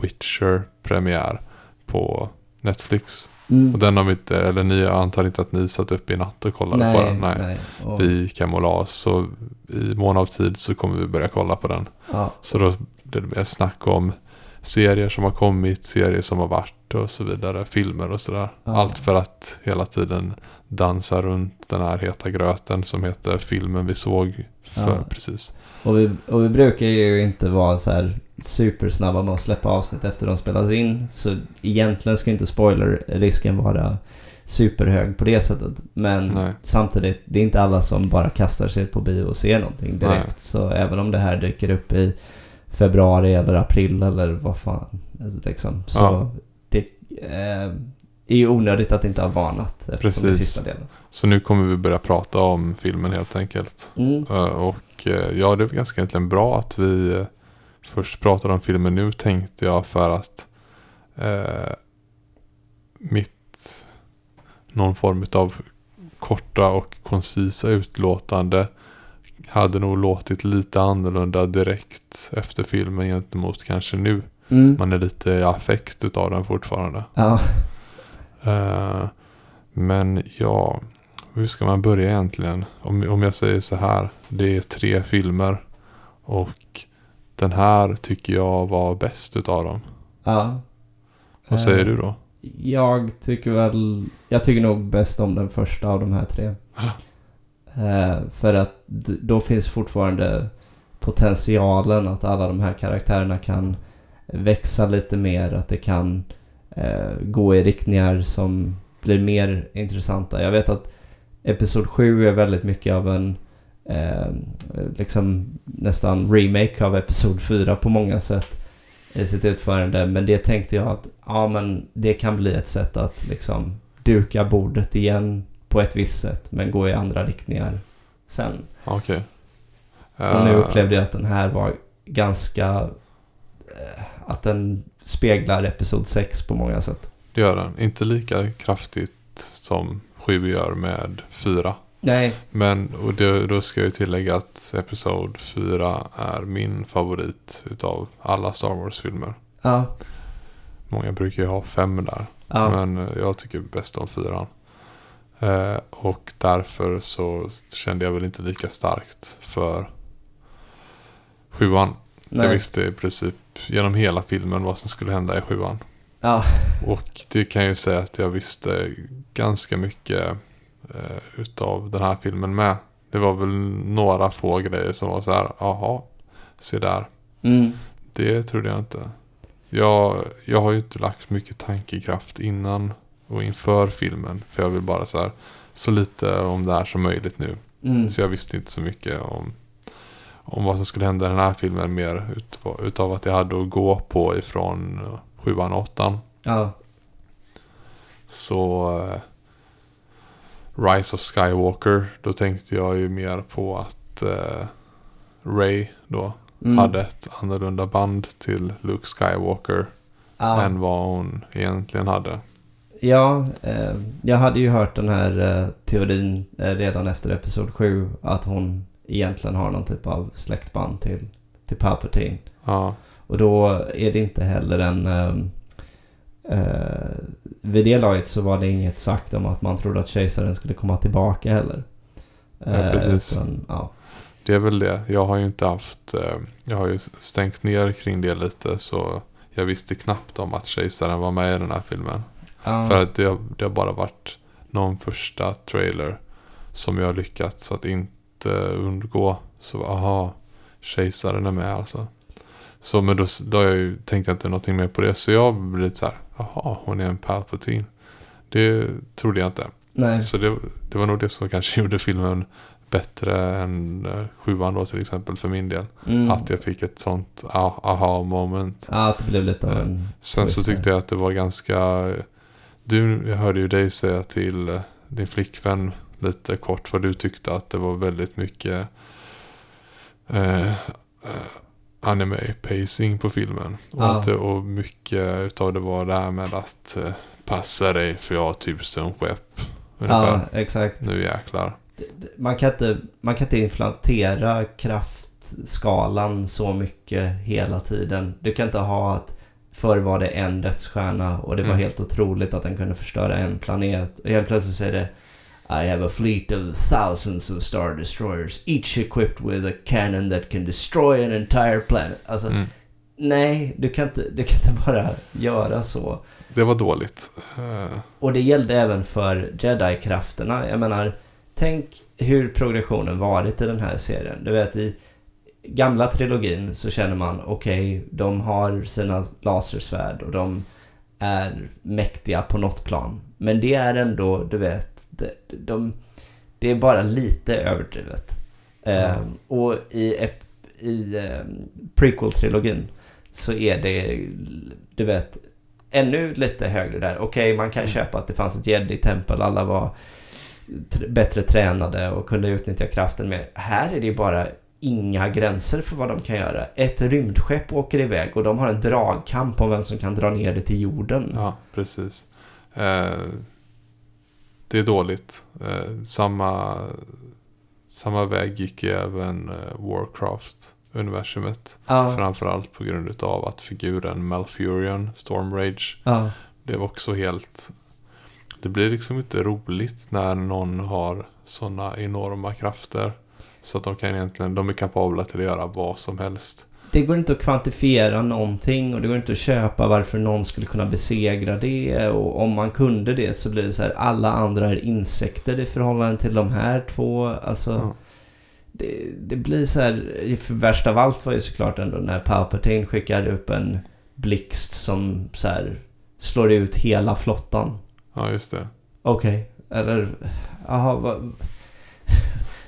Witcher premiär på Netflix. Mm. Och den har vi inte, eller ni jag antar inte att ni satt upp i natt och kollade nej, på den. Nej. nej. Och, Vi hem och oss. Så i mån av tid så kommer vi börja kolla på den. ja, Så då blir det mer snack om serier som har kommit, serier som har varit och så vidare. Filmer och sådär. Ja. Allt för att hela tiden dansa runt den här heta gröten som heter filmen vi såg för Ja. precis. och, vi, och vi brukar ju inte vara så här supersnabba med att släppa avsnitt efter de spelas in. Så egentligen ska inte spoilerrisken vara superhög på det sättet. Men Nej. samtidigt, det är inte alla som bara kastar sig på bio och ser någonting direkt. Nej. Så även om det här dyker upp i februari eller april eller vad fan. Liksom, så Ja. det eh, är ju onödigt att inte ha varnat Precis. Så nu kommer vi börja prata om filmen helt enkelt. Mm. Eh, Och eh, ja, det är ganska egentligen bra att vi eh, först pratar om filmen nu tänkte jag för att eh, mitt någon form av korta och koncisa utlåtande hade nog låtit lite annorlunda direkt efter filmen gentemot kanske nu. Mm. Man är lite i affekt utav den fortfarande. Ja. Eh, men ja, hur ska man börja egentligen? Om, om jag säger så här. Det är tre filmer. Och den här tycker jag var bäst utav dem. ja. Vad säger Eh, du då? Jag tycker väl, jag tycker nog bäst om den första av de här tre. Eh, för att då finns fortfarande potentialen att alla de här karaktärerna kan växa lite mer. Att det kan eh, gå i riktningar som blir mer intressanta. Jag vet att Episod 7 är väldigt mycket av en eh, liksom nästan remake av Episod 4 på många sätt i sitt utförande. Men det tänkte jag att ja, men det kan bli ett sätt att liksom duka bordet igen på ett visst sätt men gå i andra riktningar sen. Okej. Och nu Eh, upplevde jag att den här var ganska... eh, Att den speglar Episod 6 på många sätt. Det gör den. Inte lika kraftigt som 7 gör med 4. Nej. Men och det, då ska jag tillägga att Episod 4 är min favorit utav alla Star Wars-filmer. Ja. Många brukar ju ha fem där. Ja. Men jag tycker bäst om fyran. Eh, och därför så kände jag väl inte lika starkt för sjuan. Jag Nej. visste i princip genom hela filmen vad som skulle hända i sjuan. Ja. Och det kan jag ju säga att jag visste ganska mycket eh, utav den här filmen med. Det var väl några få grejer som var så här, jaha, se där. Mm. Det trodde jag inte. Jag, jag har ju inte lagt mycket tankekraft innan och inför filmen. För jag vill bara så här, så lite om det här som möjligt nu. Mm. Så jag visste inte så mycket om, om vad som skulle hända i den här filmen. Mer ut, utav att jag hade att gå på ifrån sjuan och åttan. Ja. Så eh, Rise of Skywalker. Då tänkte jag ju mer på att eh, Ray då Mm. hade ett annorlunda band till Luke Skywalker ja. än vad hon egentligen hade. Ja, eh, jag hade ju hört den här eh, teorin eh, redan efter Episod 7. Att hon egentligen har någon typ av släktband till, till Palpatine. Ja, Och då är det inte heller en... ehm, Eh, vid det laget så var det inget sagt om att man trodde att kejsaren skulle komma tillbaka heller. Ja, Eh, precis. utan, ja. det är väl det. Jag har ju inte haft, eh, jag har ju stängt ner kring det lite så jag visste knappt om att kejsaren var med i den här filmen. Ja. För att det, har- det har bara varit någon första trailer som jag har lyckats att inte undgå. Så aha, kejsaren är med alltså. Så men då, då har jag ju, tänkte jag inte någonting mer på det. Så jag blev lite så här, jaha, hon är en Palpatine. Det trodde jag inte. Nej. Så det, det var nog det som kanske gjorde filmen bättre än uh, sjuan då till exempel för min del. Mm. Att jag fick ett sånt ah- aha moment. Ja, att det blev lite av Eh, en... Sen så tyckte jag att det var ganska... Du, jag hörde ju dig säga till eh, din flickvän lite kort vad du tyckte att det var väldigt mycket eh, eh, anime pacing på filmen. Och, Ja. att det, och mycket utav det var det här med att eh, passa dig för jag har tusen skepp. Ungefär. Ja, exakt. Nu jäklar. Man kan inte, man kan inte inflatera kraftskalan så mycket hela tiden. Du kan inte ha att förr var det en dödsstjärna och det var Mm. helt otroligt att den kunde förstöra en planet. Och helt plötsligt så är det I have a fleet of thousands of star destroyers, each equipped with a cannon that can destroy an entire planet. Alltså, Mm. nej, du kan, inte, du kan inte bara göra så. Det var dåligt. Eh, Och det gällde även för Jedi-krafterna. Jag menar, tänk hur progressionen varit i den här serien. Du vet i gamla trilogin så känner man okej, de har sina lasersvärd och de är mäktiga på något plan. Men det är ändå, du vet, de, de, det är bara lite överdrivet. Ja. Ehm, och i, i ehm, prequel-trilogin så är det, du vet, ännu lite högre där. Okej, man kan Mm. köpa att det fanns ett jedi-tempel. Alla var tr- bättre tränade och kunde utnyttja kraften mer. Här är det bara inga gränser för vad de kan göra. Ett rymdskepp åker iväg och de har en dragkamp om vem som kan dra ner det till jorden. Ja, precis. Eh, det är dåligt. Eh, samma, samma väg gick ju även eh, Warcraft-universumet. Ja, Framförallt på grund av att figuren Malfurion, Stormrage, ja, blev också helt... Det blir liksom inte roligt när någon har sådana enorma krafter. Så att de kan egentligen, de är kapabla till att göra vad som helst. Det går inte att kvantifiera någonting och det går inte att köpa varför någon skulle kunna besegra det. Och om man kunde det så blir det så här, alla andra är insekter i förhållande till de här två. Alltså, Ja. det, det blir så här, för värst av allt var ju såklart ändå när Palpatine skickade upp en blixt som så här slår ut hela flottan. Ja, just det. Okej, eller, jaha, vad,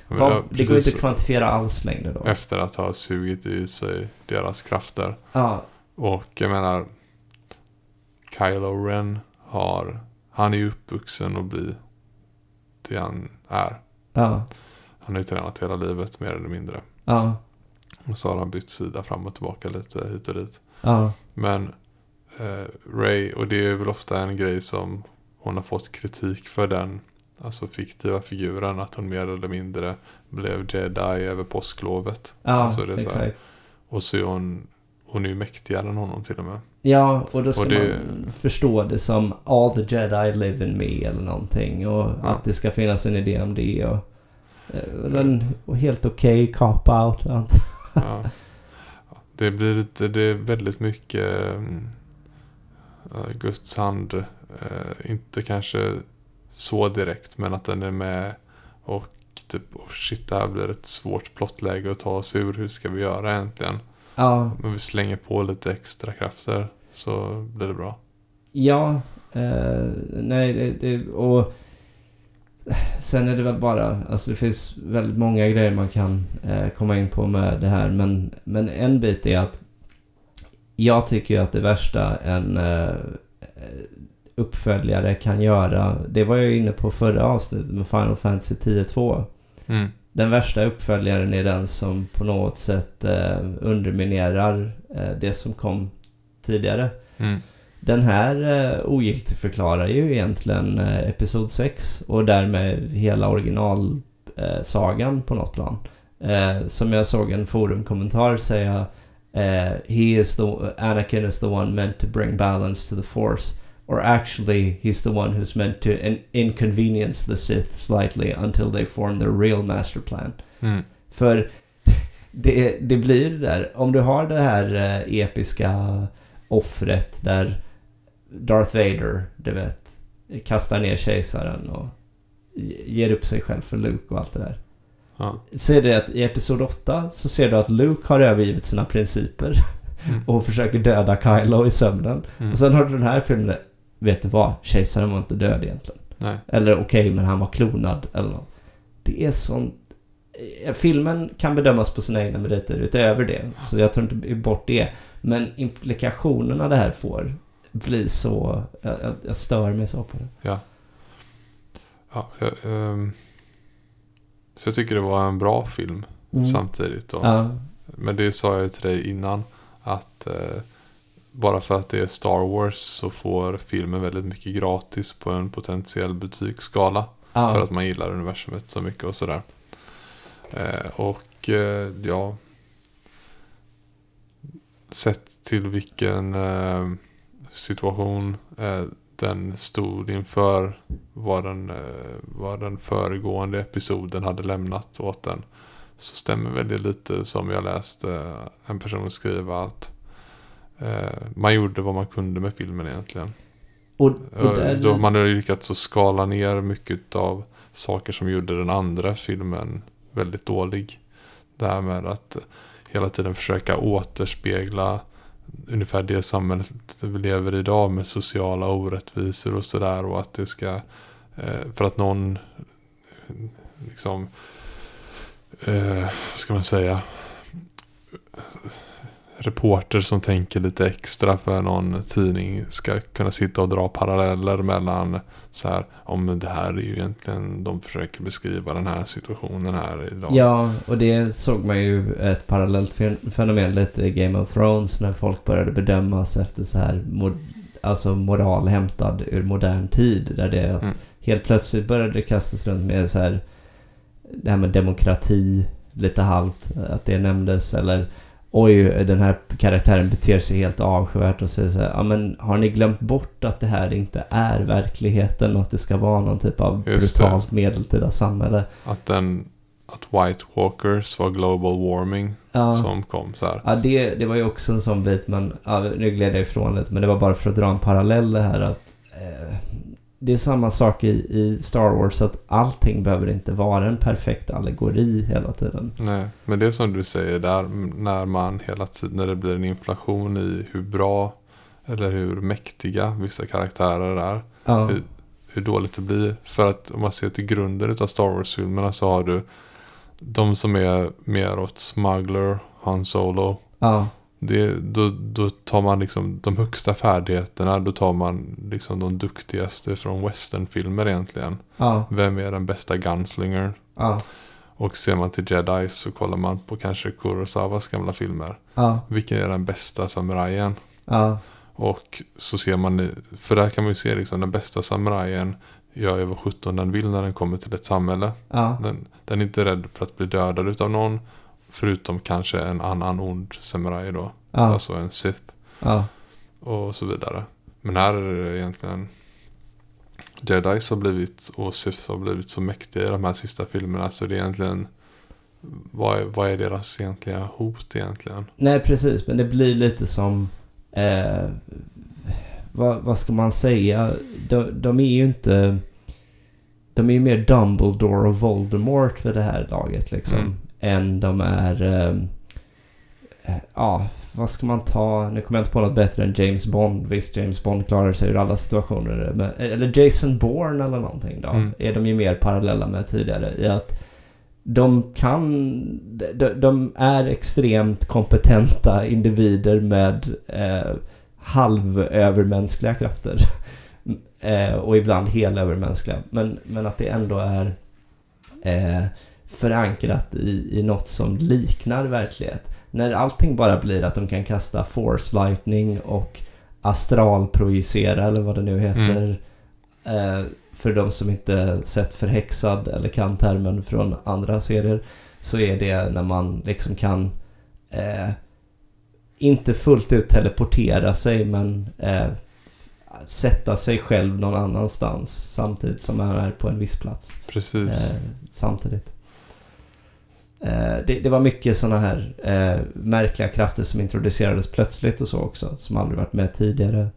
vad, ja, det går inte att kvantifiera alls längre då. Efter att ha sugit i sig deras krafter. Ja, Och jag menar, Kylo Ren har, han är ju uppvuxen och blir det han är. ja, Han har ju tränat hela livet mer eller mindre. ja, Och så har han bytt sida fram och tillbaka lite hit och dit. ja, Men eh, Ray, och det är väl ofta en grej som hon har fått kritik för den, alltså fiktiva figuren, att hon mer eller mindre blev jedi över påsklovet. ja, Alltså, det är så här- exakt. Och så är hon, hon är ju mäktigare än honom till och med. Ja, och då ska Och det- man förstå det som All the Jedi live in me eller någonting. Och Ja. att det ska finnas en idé om det. Och, eh, en och helt okej cop-out. antar Ja. Det blir lite, det är väldigt mycket eh, Guds hand. eh, inte kanske så direkt men att den är med och typ oh shit det här blir ett svårt plottläge att ta oss ur. Hur ska vi göra egentligen? Ja, Men vi slänger på lite extra krafter så blir det bra. ja. Eh, nej, det, det, och sen är det väl bara, alltså det finns väldigt många grejer man kan eh, komma in på med det här. Men, men en bit är att jag tycker ju att det värsta en eh, uppföljare kan göra, det var jag inne på förra avsnittet med Final Fantasy 10-2. Mm. Den värsta uppföljaren är den som på något sätt eh, underminerar eh, det som kom tidigare. Mm. Den här eh, ogiltigförklarar ju egentligen eh, Episod 6 och därmed hela originalsagan eh, på något plan. Eh, som jag såg en forumkommentar säga eh, He is the, Anakin is the one meant to bring balance to the force. Or actually, he's the one who's meant to in- inconvenience the Sith slightly until they form their real master plan. Mm. För det, det blir det där, om du har det här eh, episka offret där Darth Vader, du vet, kastar ner kejsaren och ger upp sig själv för Luke och allt det där. Ja. Så är det att i Episod 8 så ser du att Luke har övergivit sina principer Mm. och försöker döda Kylo i sömnen. Mm. Och sen har du den här filmen, vet du vad, kejsaren var inte död egentligen. Nej. Eller okej, men han var klonad eller något. Det är sånt... eh, Filmen kan bedömas på sina egna meriter utöver det. Så jag tar inte bort det. Men implikationerna det här får blir så... Jag, jag, stör mig så på det. Ja. ja jag, ehm, så jag tycker det var en bra film samtidigt. Då. Ja, Men det sa jag till dig innan. Att eh, bara för att det är Star Wars så får filmen väldigt mycket gratis på en potentiell betygsskala. ja, För att man gillar universumet så mycket och sådär. Eh, och eh, ja. Sett till vilken eh, situation eh, den stod inför. Vad den, eh, vad den föregående episoden hade lämnat åt den. Så stämmer väl det lite som jag läste eh, en person skriva att man gjorde vad man kunde med filmen egentligen. och, och där, Då man hade lyckats att skala ner mycket av saker som gjorde den andra filmen väldigt dålig. Det här med att hela tiden försöka återspegla ungefär det samhället vi lever i idag med sociala orättvisor och sådär och att det ska eh, för att någon liksom eh, vad ska man säga reporter som tänker lite extra för någon tidning ska kunna sitta och dra paralleller mellan så här, om det här är ju egentligen, de försöker beskriva den här situationen här idag. Ja, och det såg man ju ett parallellt fen- fenomen lite i Game of Thrones när folk började bedömas efter så här mod- alltså moral hämtad ur modern tid. Där det Mm. helt plötsligt började det kastas runt med så här det här med demokrati lite halvt, att det nämndes eller oj, den här karaktären beter sig helt avskyvärt och säger så här, ja men har ni glömt bort att det här inte är verkligheten och att det ska vara någon typ av Just det. brutalt medeltida samhälle? Att den, att White Walkers var global warming Ja. som kom så här. Ja, det, det var ju också en sån bit, men ja, nu gled jag ifrån lite, men det var bara för att dra en parallell det här att eh, det är samma sak i, i Star Wars, att allting behöver inte vara en perfekt allegori hela tiden. Nej, men det är som du säger där, när man hela tiden, när det blir en inflation i hur bra eller hur mäktiga vissa karaktärer är. Ja, Hur, hur dåligt det blir. För att om man ser till grunden utav Star Wars-filmerna så har du de som är mer åt smuggler, Han Solo. ja, Det, då, då tar man liksom de högsta färdigheterna. Då tar man liksom de duktigaste från westernfilmer egentligen. ja, Vem är den bästa gunslinger? ja, Och ser man till Jedi så kollar man på kanske Kurosawas gamla filmer. ja, Vilken är den bästa samurajen? ja, Och så ser man, för där kan man ju se liksom den bästa samurajen gör ju vad sjutton den vill när den kommer till ett samhälle. ja, Den, den är inte rädd för att bli dödad utav någon. Förutom kanske en annan ond samuraj då. ja, Alltså en sith ja, och så vidare. Men här är det egentligen Jedis har blivit och Siths har blivit så mäktiga i de här sista filmerna så det är egentligen vad är, vad är deras egentliga hot egentligen? Nej, precis. Men det blir lite som... Eh, vad, vad ska man säga? De, de är ju inte... de är ju mer Dumbledore och Voldemort för det här laget liksom. Mm. Än de är... ehm, eh, Ja, vad ska man ta? Nu kommer jag inte på något bättre än James Bond. Visst, James Bond klarar sig ur alla situationer. Men, eller Jason Bourne eller någonting då. Mm. Är de ju mer parallella med tidigare. I att de kan... De, de är extremt kompetenta individer med eh, halvövermänskliga krafter. eh, och ibland helövermänskliga. Men, men att det ändå är eh, förankrat i, i något som liknar verklighet. När allting bara blir att de kan kasta force lightning och astralprojicera eller vad det nu heter. Eh, för de som inte sett förhäxad eller kan termen från andra serier. Så är det när man liksom kan eh, inte fullt ut teleportera sig men eh, sätta sig själv någon annanstans samtidigt som man är på en viss plats. Precis. Eh, samtidigt. Eh, det, det var mycket sådana här eh, märkliga krafter som introducerades plötsligt och så också. Som aldrig varit med tidigare.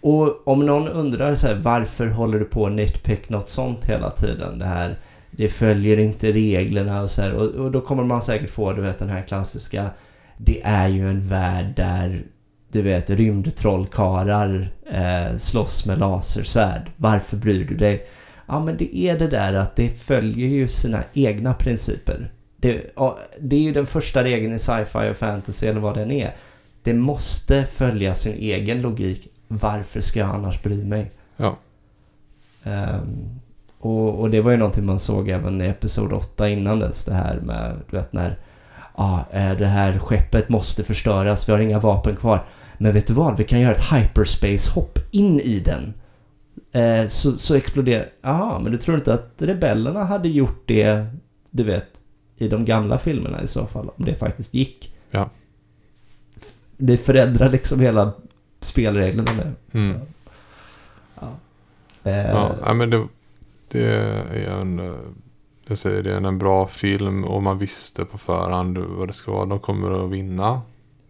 Och om någon undrar så här, varför håller du på och nitpick något sånt hela tiden? Det här, det följer inte reglerna och så här. Och, och då kommer man säkert få, du vet den här klassiska. Det är ju en värld där, du vet, rymdtrollkarlar eh, slåss med lasersvärd. Varför bryr du dig? Ja men det är det där att det följer ju sina egna principer. Det, ja, det är ju den första regeln i sci-fi och fantasy eller vad den är. Det måste följa sin egen logik. Varför ska jag annars bry mig? Ja. Ehm, och, och det var ju någonting man såg även i Episod 8 innan dess. Det här med, du vet när ah, eh, det här skeppet måste förstöras. Vi har inga vapen kvar. Men vet du vad? Vi kan göra ett hyperspace-hopp in i den. Eh, så, så exploderar... Jaha, men du tror inte att rebellerna hade gjort det, du vet, i de gamla filmerna i så fall? Om det faktiskt gick. Ja. Det förändrar liksom hela spelreglerna nu. Mm. Ja. Eh, Ja, men det, det är en... Jag säger det, är en bra film och man visste på förhand vad det ska vara. De kommer att vinna.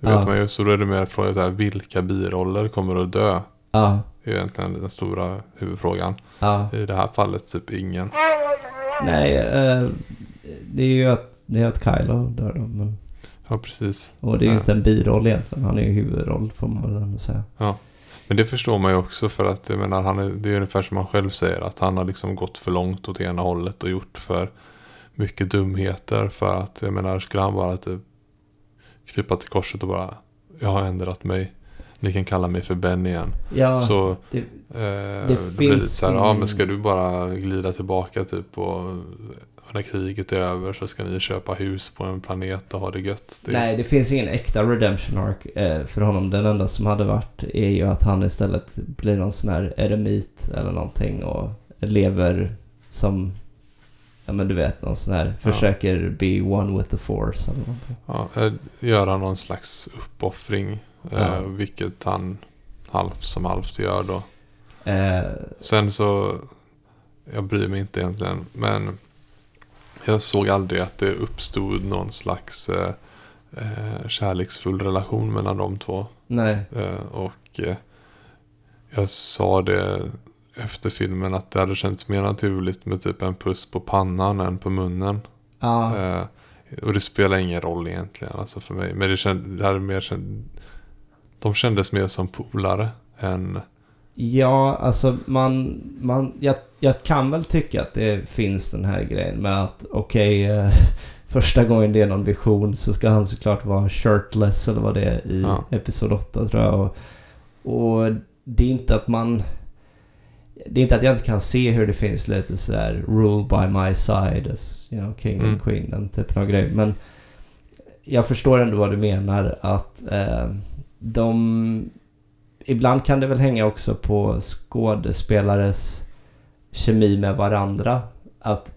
Det Ja. vet man ju. Så då är det mer frågan så här, vilka biroller kommer att dö? ja, är egentligen den stora huvudfrågan. ja. I det här fallet typ ingen. Nej, eh, det är ju att, det är att Kylo dör då. Men, Ja, precis. och det är ju Ja. inte en biroll egentligen. Han är ju huvudroll får man väl ändå säga. Men det förstår man ju också för att jag menar, han är, det är ungefär som han själv säger. Att han har liksom gått för långt åt ena hållet och gjort för mycket dumheter. För att jag menar, skulle han bara typ krypa till korset och bara Jag har ändrat mig. Ni kan kalla mig för Ben igen. Ja, så det, eh, det, det blir lite så här, ja men ska du bara glida tillbaka typ och när kriget är över så ska ni köpa hus på en planet och ha det gött. Det, nej, det finns ingen äkta redemption arc eh, för honom. Den enda som hade varit är ju att han istället blir någon sån här eremit eller någonting och lever som Ja men du vet någon sån här, Ja. försöker be one with the force eller någonting. Ja, eh, göra någon slags uppoffring. Ja. Eh, vilket han halvt som halvt gör då. Eh, Sen så, jag bryr mig inte egentligen. Men jag såg aldrig att det uppstod någon slags eh, eh, kärleksfull relation mellan de två. nej, Eh, och eh, jag sa det efter filmen att det hade känts mer naturligt med typ en puss på pannan än på munnen. ja. Eh, och det spelar ingen roll egentligen alltså för mig. Men det, känd, det hade mer känd, de kändes mer som polare än... Ja, alltså man, man jag, jag kan väl tycka att det finns den här grejen med att okej, eh, första gången det är någon vision så ska han såklart vara shirtless eller vad det är i Ja. Episod 8 tror jag. Och, och det är inte att man... Det är inte att jag inte kan se hur det finns lite sådär rule by my side as, you know, king Mm. and queen, den typen av grej. Men jag förstår ändå vad du menar att eh, de ibland kan det väl hänga också på skådespelares kemi med varandra. Att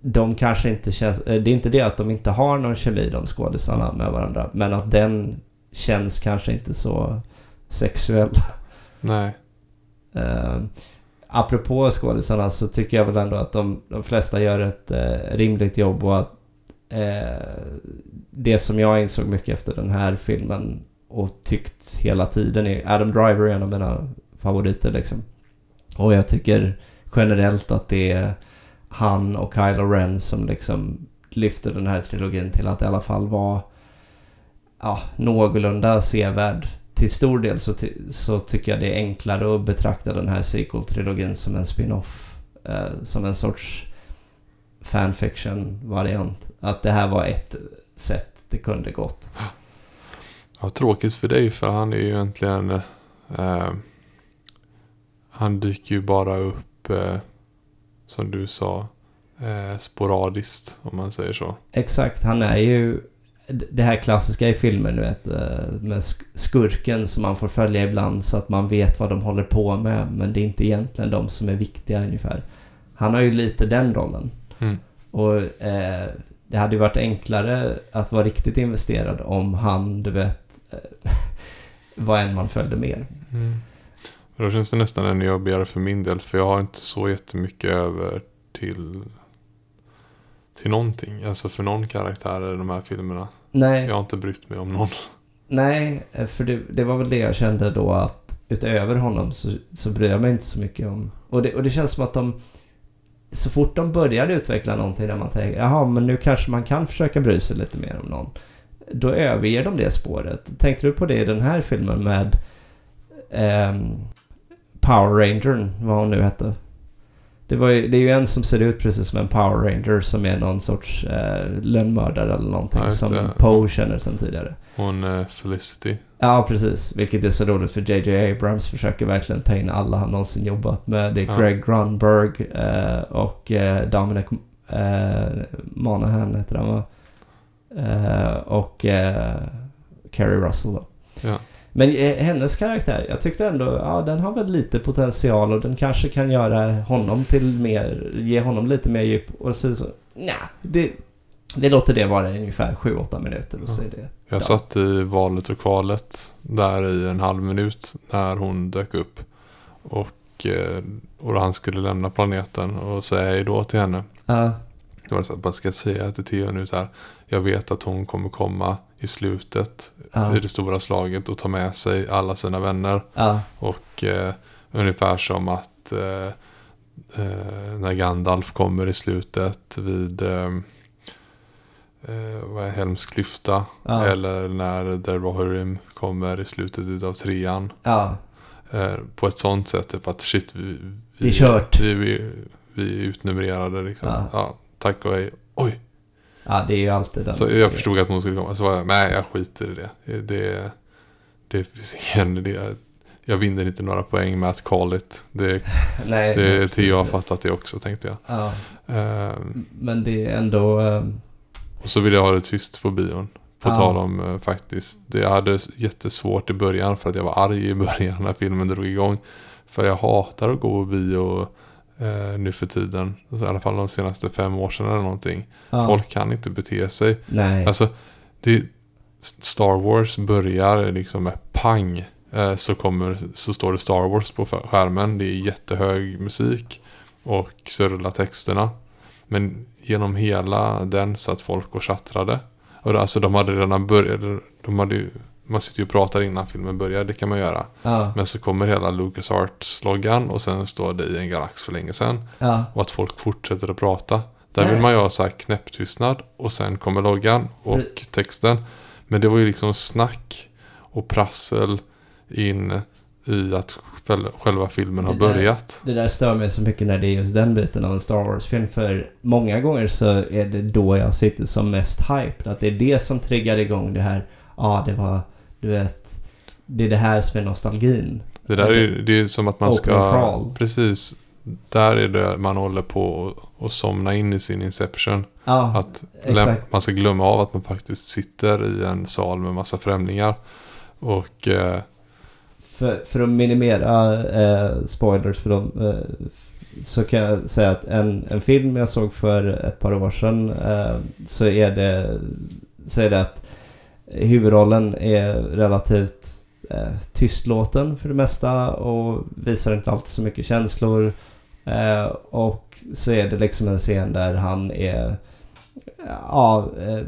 de kanske inte känns... eh, Det är inte det att de inte har någon kemi, de skådisarna med varandra. Men att den känns kanske inte så sexuell. Nej. Uh, apropå skådisarna så tycker jag väl ändå att de, de flesta gör ett eh, rimligt jobb och att eh, det som jag insåg mycket efter den här filmen och tyckt hela tiden är Adam Driver är en av mina favoriter liksom. Och jag tycker generellt att det är han och Kylo Ren som liksom lyfter den här trilogin till att i alla fall vara ja, någorlunda sevärd. Till stor del så, ty så tycker jag det är enklare att betrakta den här sequel-trilogin som en spin-off. Eh, som en sorts fanfiction-variant. Att det här var ett sätt det kunde gått. Ja, tråkigt för dig för han är ju egentligen... Eh, han dyker ju bara upp, eh, som du sa, eh, sporadiskt om man säger så. Exakt, han är ju det här klassiska i filmen, du vet, eh, med skurken som man får följa ibland så att man vet vad de håller på med. Men det är inte egentligen de som är viktiga ungefär. Han har ju lite den rollen. Mm. Och eh, det hade ju varit enklare att vara riktigt investerad om han, du vet, eh, var en man följde mer. Mm. Då känns det nästan ännu jobbigare för min del. För jag har inte så jättemycket över till, till någonting. Alltså för någon karaktär i de här filmerna. Nej. Jag har inte brytt mig om någon. Nej, för det, det var väl det jag kände då att utöver honom så, så bryr jag mig inte så mycket om. Och det, och det känns som att de så fort de börjar utveckla någonting där man tänker jaha men nu kanske man kan försöka bry sig lite mer om någon. Då överger de det spåret. Tänkte du på det i den här filmen med eh, Power Rangern, vad hon nu hette? Det, var ju, det är ju en som ser ut precis som en Power Ranger som är någon sorts eh, lönnmördare eller någonting ja, som Poe känner sedan tidigare. Hon eh, Felicity. Ja, precis. Vilket är så roligt för JJ Abrams försöker verkligen ta in alla han någonsin jobbat med. Det är ja. Greg Grunberg eh, och eh, Dominic eh, Monahan heter han va? Eh, och eh, Carrie Russell då. Ja. Men eh, hennes karaktär, jag tyckte ändå, ja den har väl lite potential och den kanske kan göra honom till mer, ge honom lite mer djup. Och så, så nej, det, det låter det vara ungefär 7-8 minuter och så är det. Jag satt i valet och kvalet där i en halv minut när hon dök upp. Och, och han skulle lämna planeten och säga hej då till henne. Ja. Det var så att man ska säga till Theo nu så här. Jag vet att hon kommer komma i slutet ja. i det stora slaget och ta med sig alla sina vänner. Ja. Och eh, ungefär som att eh, eh, när Gandalf kommer i slutet vid eh, eh, vad är Helms klyfta. Ja. Eller när The Rohirrim kommer i slutet av trean. Eh, på ett sånt sätt, typ att shit, vi, vi, det är kört. Vi, vi, vi är utnumrerade liksom. Ja. Tack och hej. Oj! Ja, det är ju alltid den. Så jag förstod att hon skulle komma. Så var jag, nej jag skiter i det. Det, det finns ingen idé. Jag vinner inte några poäng med att call it. Det, nej, det, Theo har fattat det också tänkte jag. Ja. Um, Men det är ändå... Um och så vill jag ha det tyst på bion. På Ja. tal om eh, faktiskt. Det jag hade jättesvårt i början för att jag var arg i början när filmen drog igång. För jag hatar att gå på bio eh, nu för tiden. Alltså, I alla fall de senaste fem år sedan eller någonting. Ja. Folk kan inte bete sig. Nej. Alltså, det, Star Wars börjar liksom med pang. Eh, så, kommer, så står det Star Wars på skärmen. Det är jättehög musik. Och så rullar texterna. Men genom hela den satt folk och chattrade. Och alltså de hade redan börjat. De hade ju, man sitter ju och pratar innan filmen börjar, det kan man göra. Ja. Men så kommer hela LucasArts-loggan och sen står det i en galax för länge sedan. Ja. Och att folk fortsätter att prata. Där vill Nej. man ju ha så här knäpptystnad och sen kommer loggan och Pre- texten. Men det var ju liksom snack och prassel in i att själ- själva filmen har Det där- börjat. Det där stör mig så mycket när det är just den biten av en Star Wars-film. För många gånger så är det då jag sitter som mest hyped. Att det är det som triggar igång det här. Ja, det var, du vet. Det är det här som är nostalgin. Det där är ju det är som att man ska... Precis. Där är det man håller på att- somna in i sin Inception. Ja, Att exakt. man ska glömma av att man faktiskt sitter i en sal med massa främlingar. Och eh, För, för att minimera eh, spoilers för dem. Eh, så kan jag säga att en, en film jag såg för ett par år sedan. Eh, så, är det, så är det att huvudrollen är relativt eh, tystlåten för det mesta. Och visar inte alltid så mycket känslor. Eh, och så är det liksom en scen där han är... Ja, eh,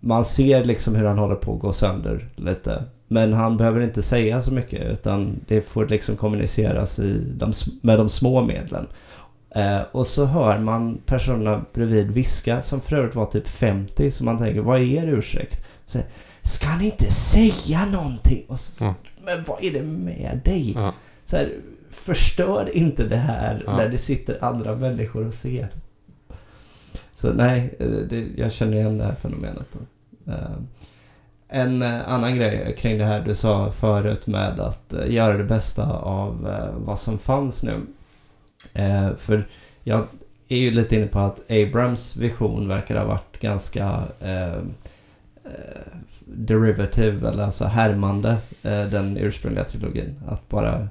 man ser liksom hur han håller på att gå sönder lite. Men han behöver inte säga så mycket utan det får liksom kommuniceras i de, med de små medlen. Eh, och så hör man personerna bredvid viska som för övrigt var typ 50. Så man tänker, vad är er ursäkt? Så, Ska ni inte säga någonting? Och så, Ja. Men vad är det med dig? Ja. Så här, förstör inte det här Ja. när det sitter andra människor och ser. Så nej, det, jag känner igen det här fenomenet. Eh, En eh, annan grej kring det här du sa förut med att eh, göra det bästa av eh, vad som fanns nu. Eh, För jag är ju lite inne på att Abrams vision verkar ha varit ganska eh, eh, derivative, eller alltså härmande eh, den ursprungliga trilogin. Att bara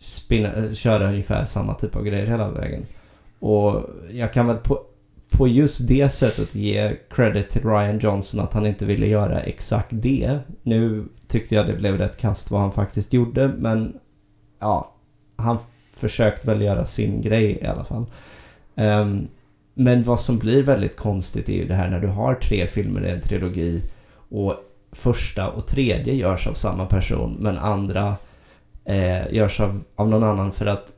spinna, eh, köra ungefär samma typ av grejer hela vägen. Och jag kan väl på, på just det sättet ge credit till Ryan Johnson att han inte ville göra exakt det. Nu tyckte jag det blev rätt kast vad han faktiskt gjorde, men ja, han försökte väl göra sin grej i alla fall. Um, men vad som blir väldigt konstigt är ju det här när du har tre filmer i en trilogi och första och tredje görs av samma person men andra eh, görs av, av någon annan för att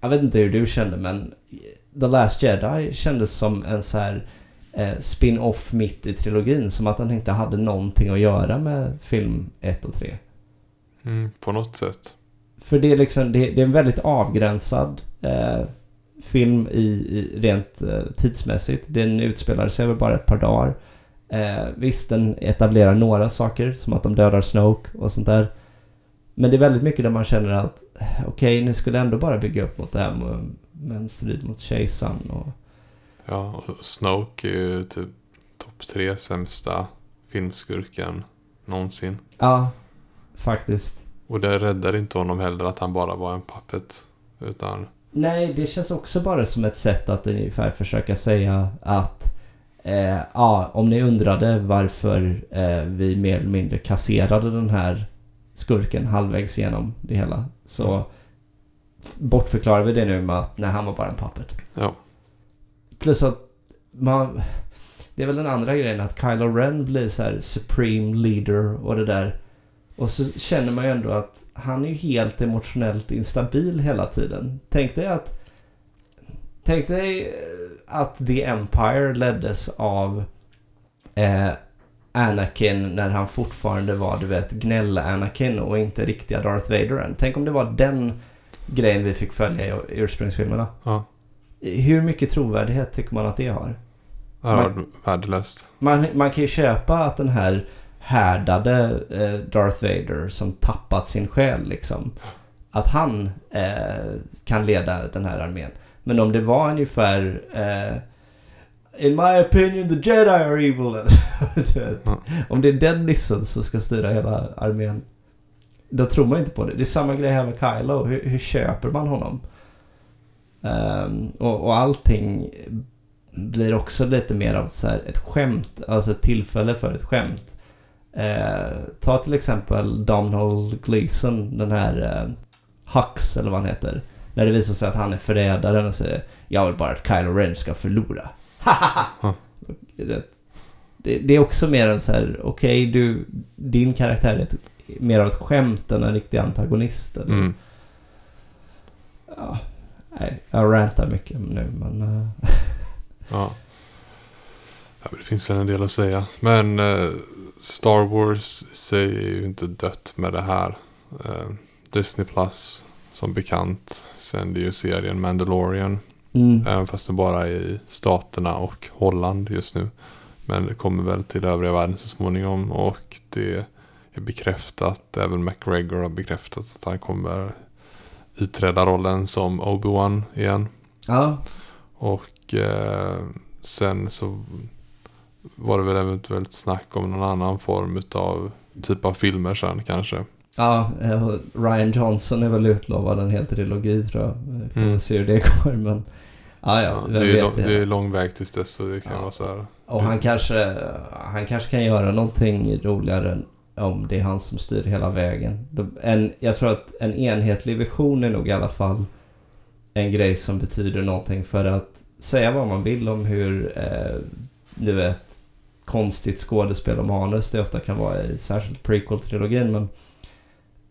jag vet inte hur du kände men The Last Jedi kändes som en så här eh, spin-off mitt i trilogin som att den inte hade någonting att göra med film 1 och 3. Mm, på något sätt. För det är liksom, det, det är en väldigt avgränsad eh, film i, i rent eh, tidsmässigt. Den utspelar sig över bara ett par dagar. Eh, visst, den etablerar några saker som att de dödar Snoke och sånt där. Men det är väldigt mycket där man känner att eh, okej, ni skulle ändå bara bygga upp mot det här med, med en strid mot kejsaren och Ja, och Snoke är ju typ topp tre sämsta filmskurken någonsin. ja, faktiskt. Och det räddar inte honom heller att han bara var en puppet. Utan, Nej, det känns också bara som ett sätt att ungefär försöka säga att eh, ja, om ni undrade varför eh, vi mer eller mindre kasserade den här skurken halvvägs igenom det hela så bortförklarar vi det nu med att nej, han var bara en puppet. ja. Plus att man... Det är väl den andra grejen att Kylo Ren blir så här supreme leader och det där. Och så känner man ju ändå att han är ju helt emotionellt instabil hela tiden. Tänk dig att... Tänk dig att The Empire leddes av eh, Anakin när han fortfarande var du vet gnäll-Anakin och inte riktiga Darth Vader än. Tänk om det var den grejen vi fick följa i ursprungsfilmerna. Ja. Hur mycket trovärdighet tycker man att det har? Det var värdelöst. Man, man kan ju köpa att den här härdade eh, Darth Vader som tappat sin själ liksom. Att han eh, kan leda den här armén. Men om det var ungefär eh, In my opinion the Jedi are evil. Ja. Om det är den nissen som ska styra hela armén. Då tror man inte på det. Det är samma grej här med Kylo. Hur, hur köper man honom? Ehm, och, och allting blir också lite mer av så här ett skämt. Alltså ett tillfälle för ett skämt. Eh, ta till exempel Donald Gleason, den här eh, Hux eller vad han heter. När det visar sig att han är förrädaren och säger Jag vill bara att Kylo Ren ska förlora. Det, det, är också mer en så här, okej du, din karaktär är ett, mer av ett skämt än en riktig antagonist. Eller? Mm. Ja, nej, jag rantar mycket nu men... eh, Ja. ja men det finns väl en del att säga. Men eh, Star Wars i sig är ju inte dött med det här. Eh, Disney Plus som bekant sänder ju serien Mandalorian. mm. Även fast det bara är i Staterna och Holland just nu. Men det kommer väl till övriga världen så småningom. Och det är bekräftat. Även McGregor har bekräftat att han kommer iträda rollen som Obi-Wan igen. Ja, Och eh, sen så var det väl eventuellt snack om någon annan form utav typ av filmer sen kanske. Ja, eh, Ryan Johnson är väl utlovad en hel trilogi tror jag. Vi får Mm. se hur det går men... Ja, ja, Ja, det, är lång, det. är lång väg tills dess så det kan Ja. vara så här. Och han kanske, han kanske kan göra någonting roligare om det är han som styr hela vägen. En, jag tror att en enhetlig vision är nog i alla fall en grej som betyder någonting för att säga vad man vill om hur, eh, du vet, konstigt skådespel och manus det ofta kan vara i särskilt prequel-trilogin men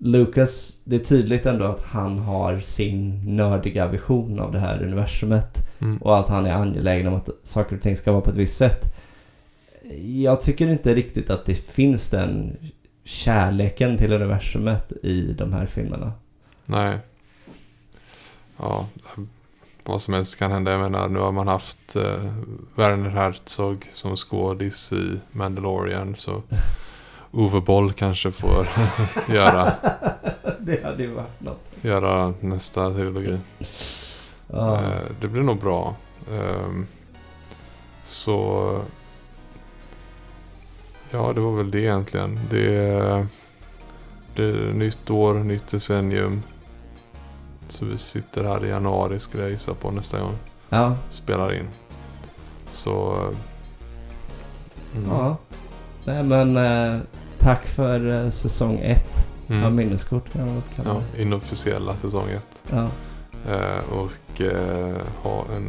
Lucas, det är tydligt ändå att han har sin nördiga vision av det här universumet. Mm. Och att han är angelägen om att saker och ting ska vara på ett visst sätt. Jag tycker inte riktigt att det finns den kärleken till universumet i de här filmerna. Nej. Ja, vad som helst kan hända. Jag menar, nu har man haft eh, Werner Herzog som skådis i Mandalorian. Så Ove Boll kanske får göra, det hade ju varit något. göra nästa trilogi. Ja. Eh, det blir nog bra. Ehm, så... Ja, det var väl det egentligen. Det är, det är nytt år, nytt decennium. Så vi sitter här i januari skulle jag gissa på nästa gång. ja. Spelar in. Så... Mm. ja. Nej men eh, tack för eh, säsong ett av Mm. minneskort kan man väl kalla Ja, inofficiella säsong ett. Ja. Eh, och eh, ha en...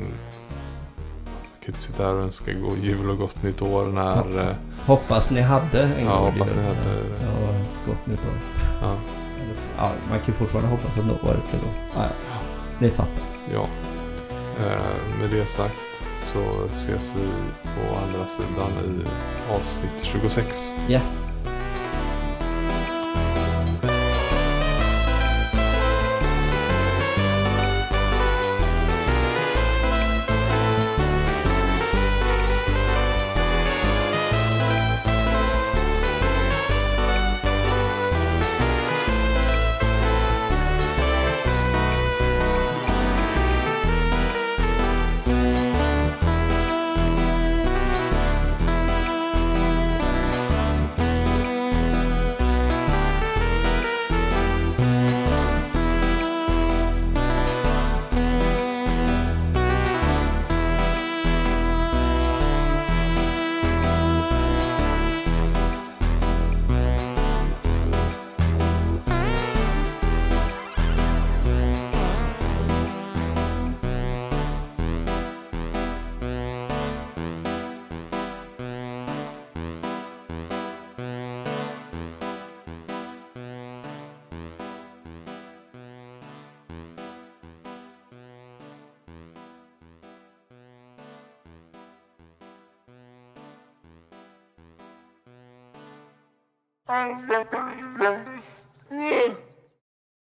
Jag kan inte sitta här och önska god jul och gott nytt år när... Eh, Hoppas ni hade en Ja, god hoppas jul. ni hade det. Ja, gott nytt år. ja, Ja, man kan ju fortfarande hoppas att året blir gott. Ja, ja. Ni fattar. ja. Eh, med det sagt så ses vi på andra sidan i avsnitt 26. Ja. Yeah.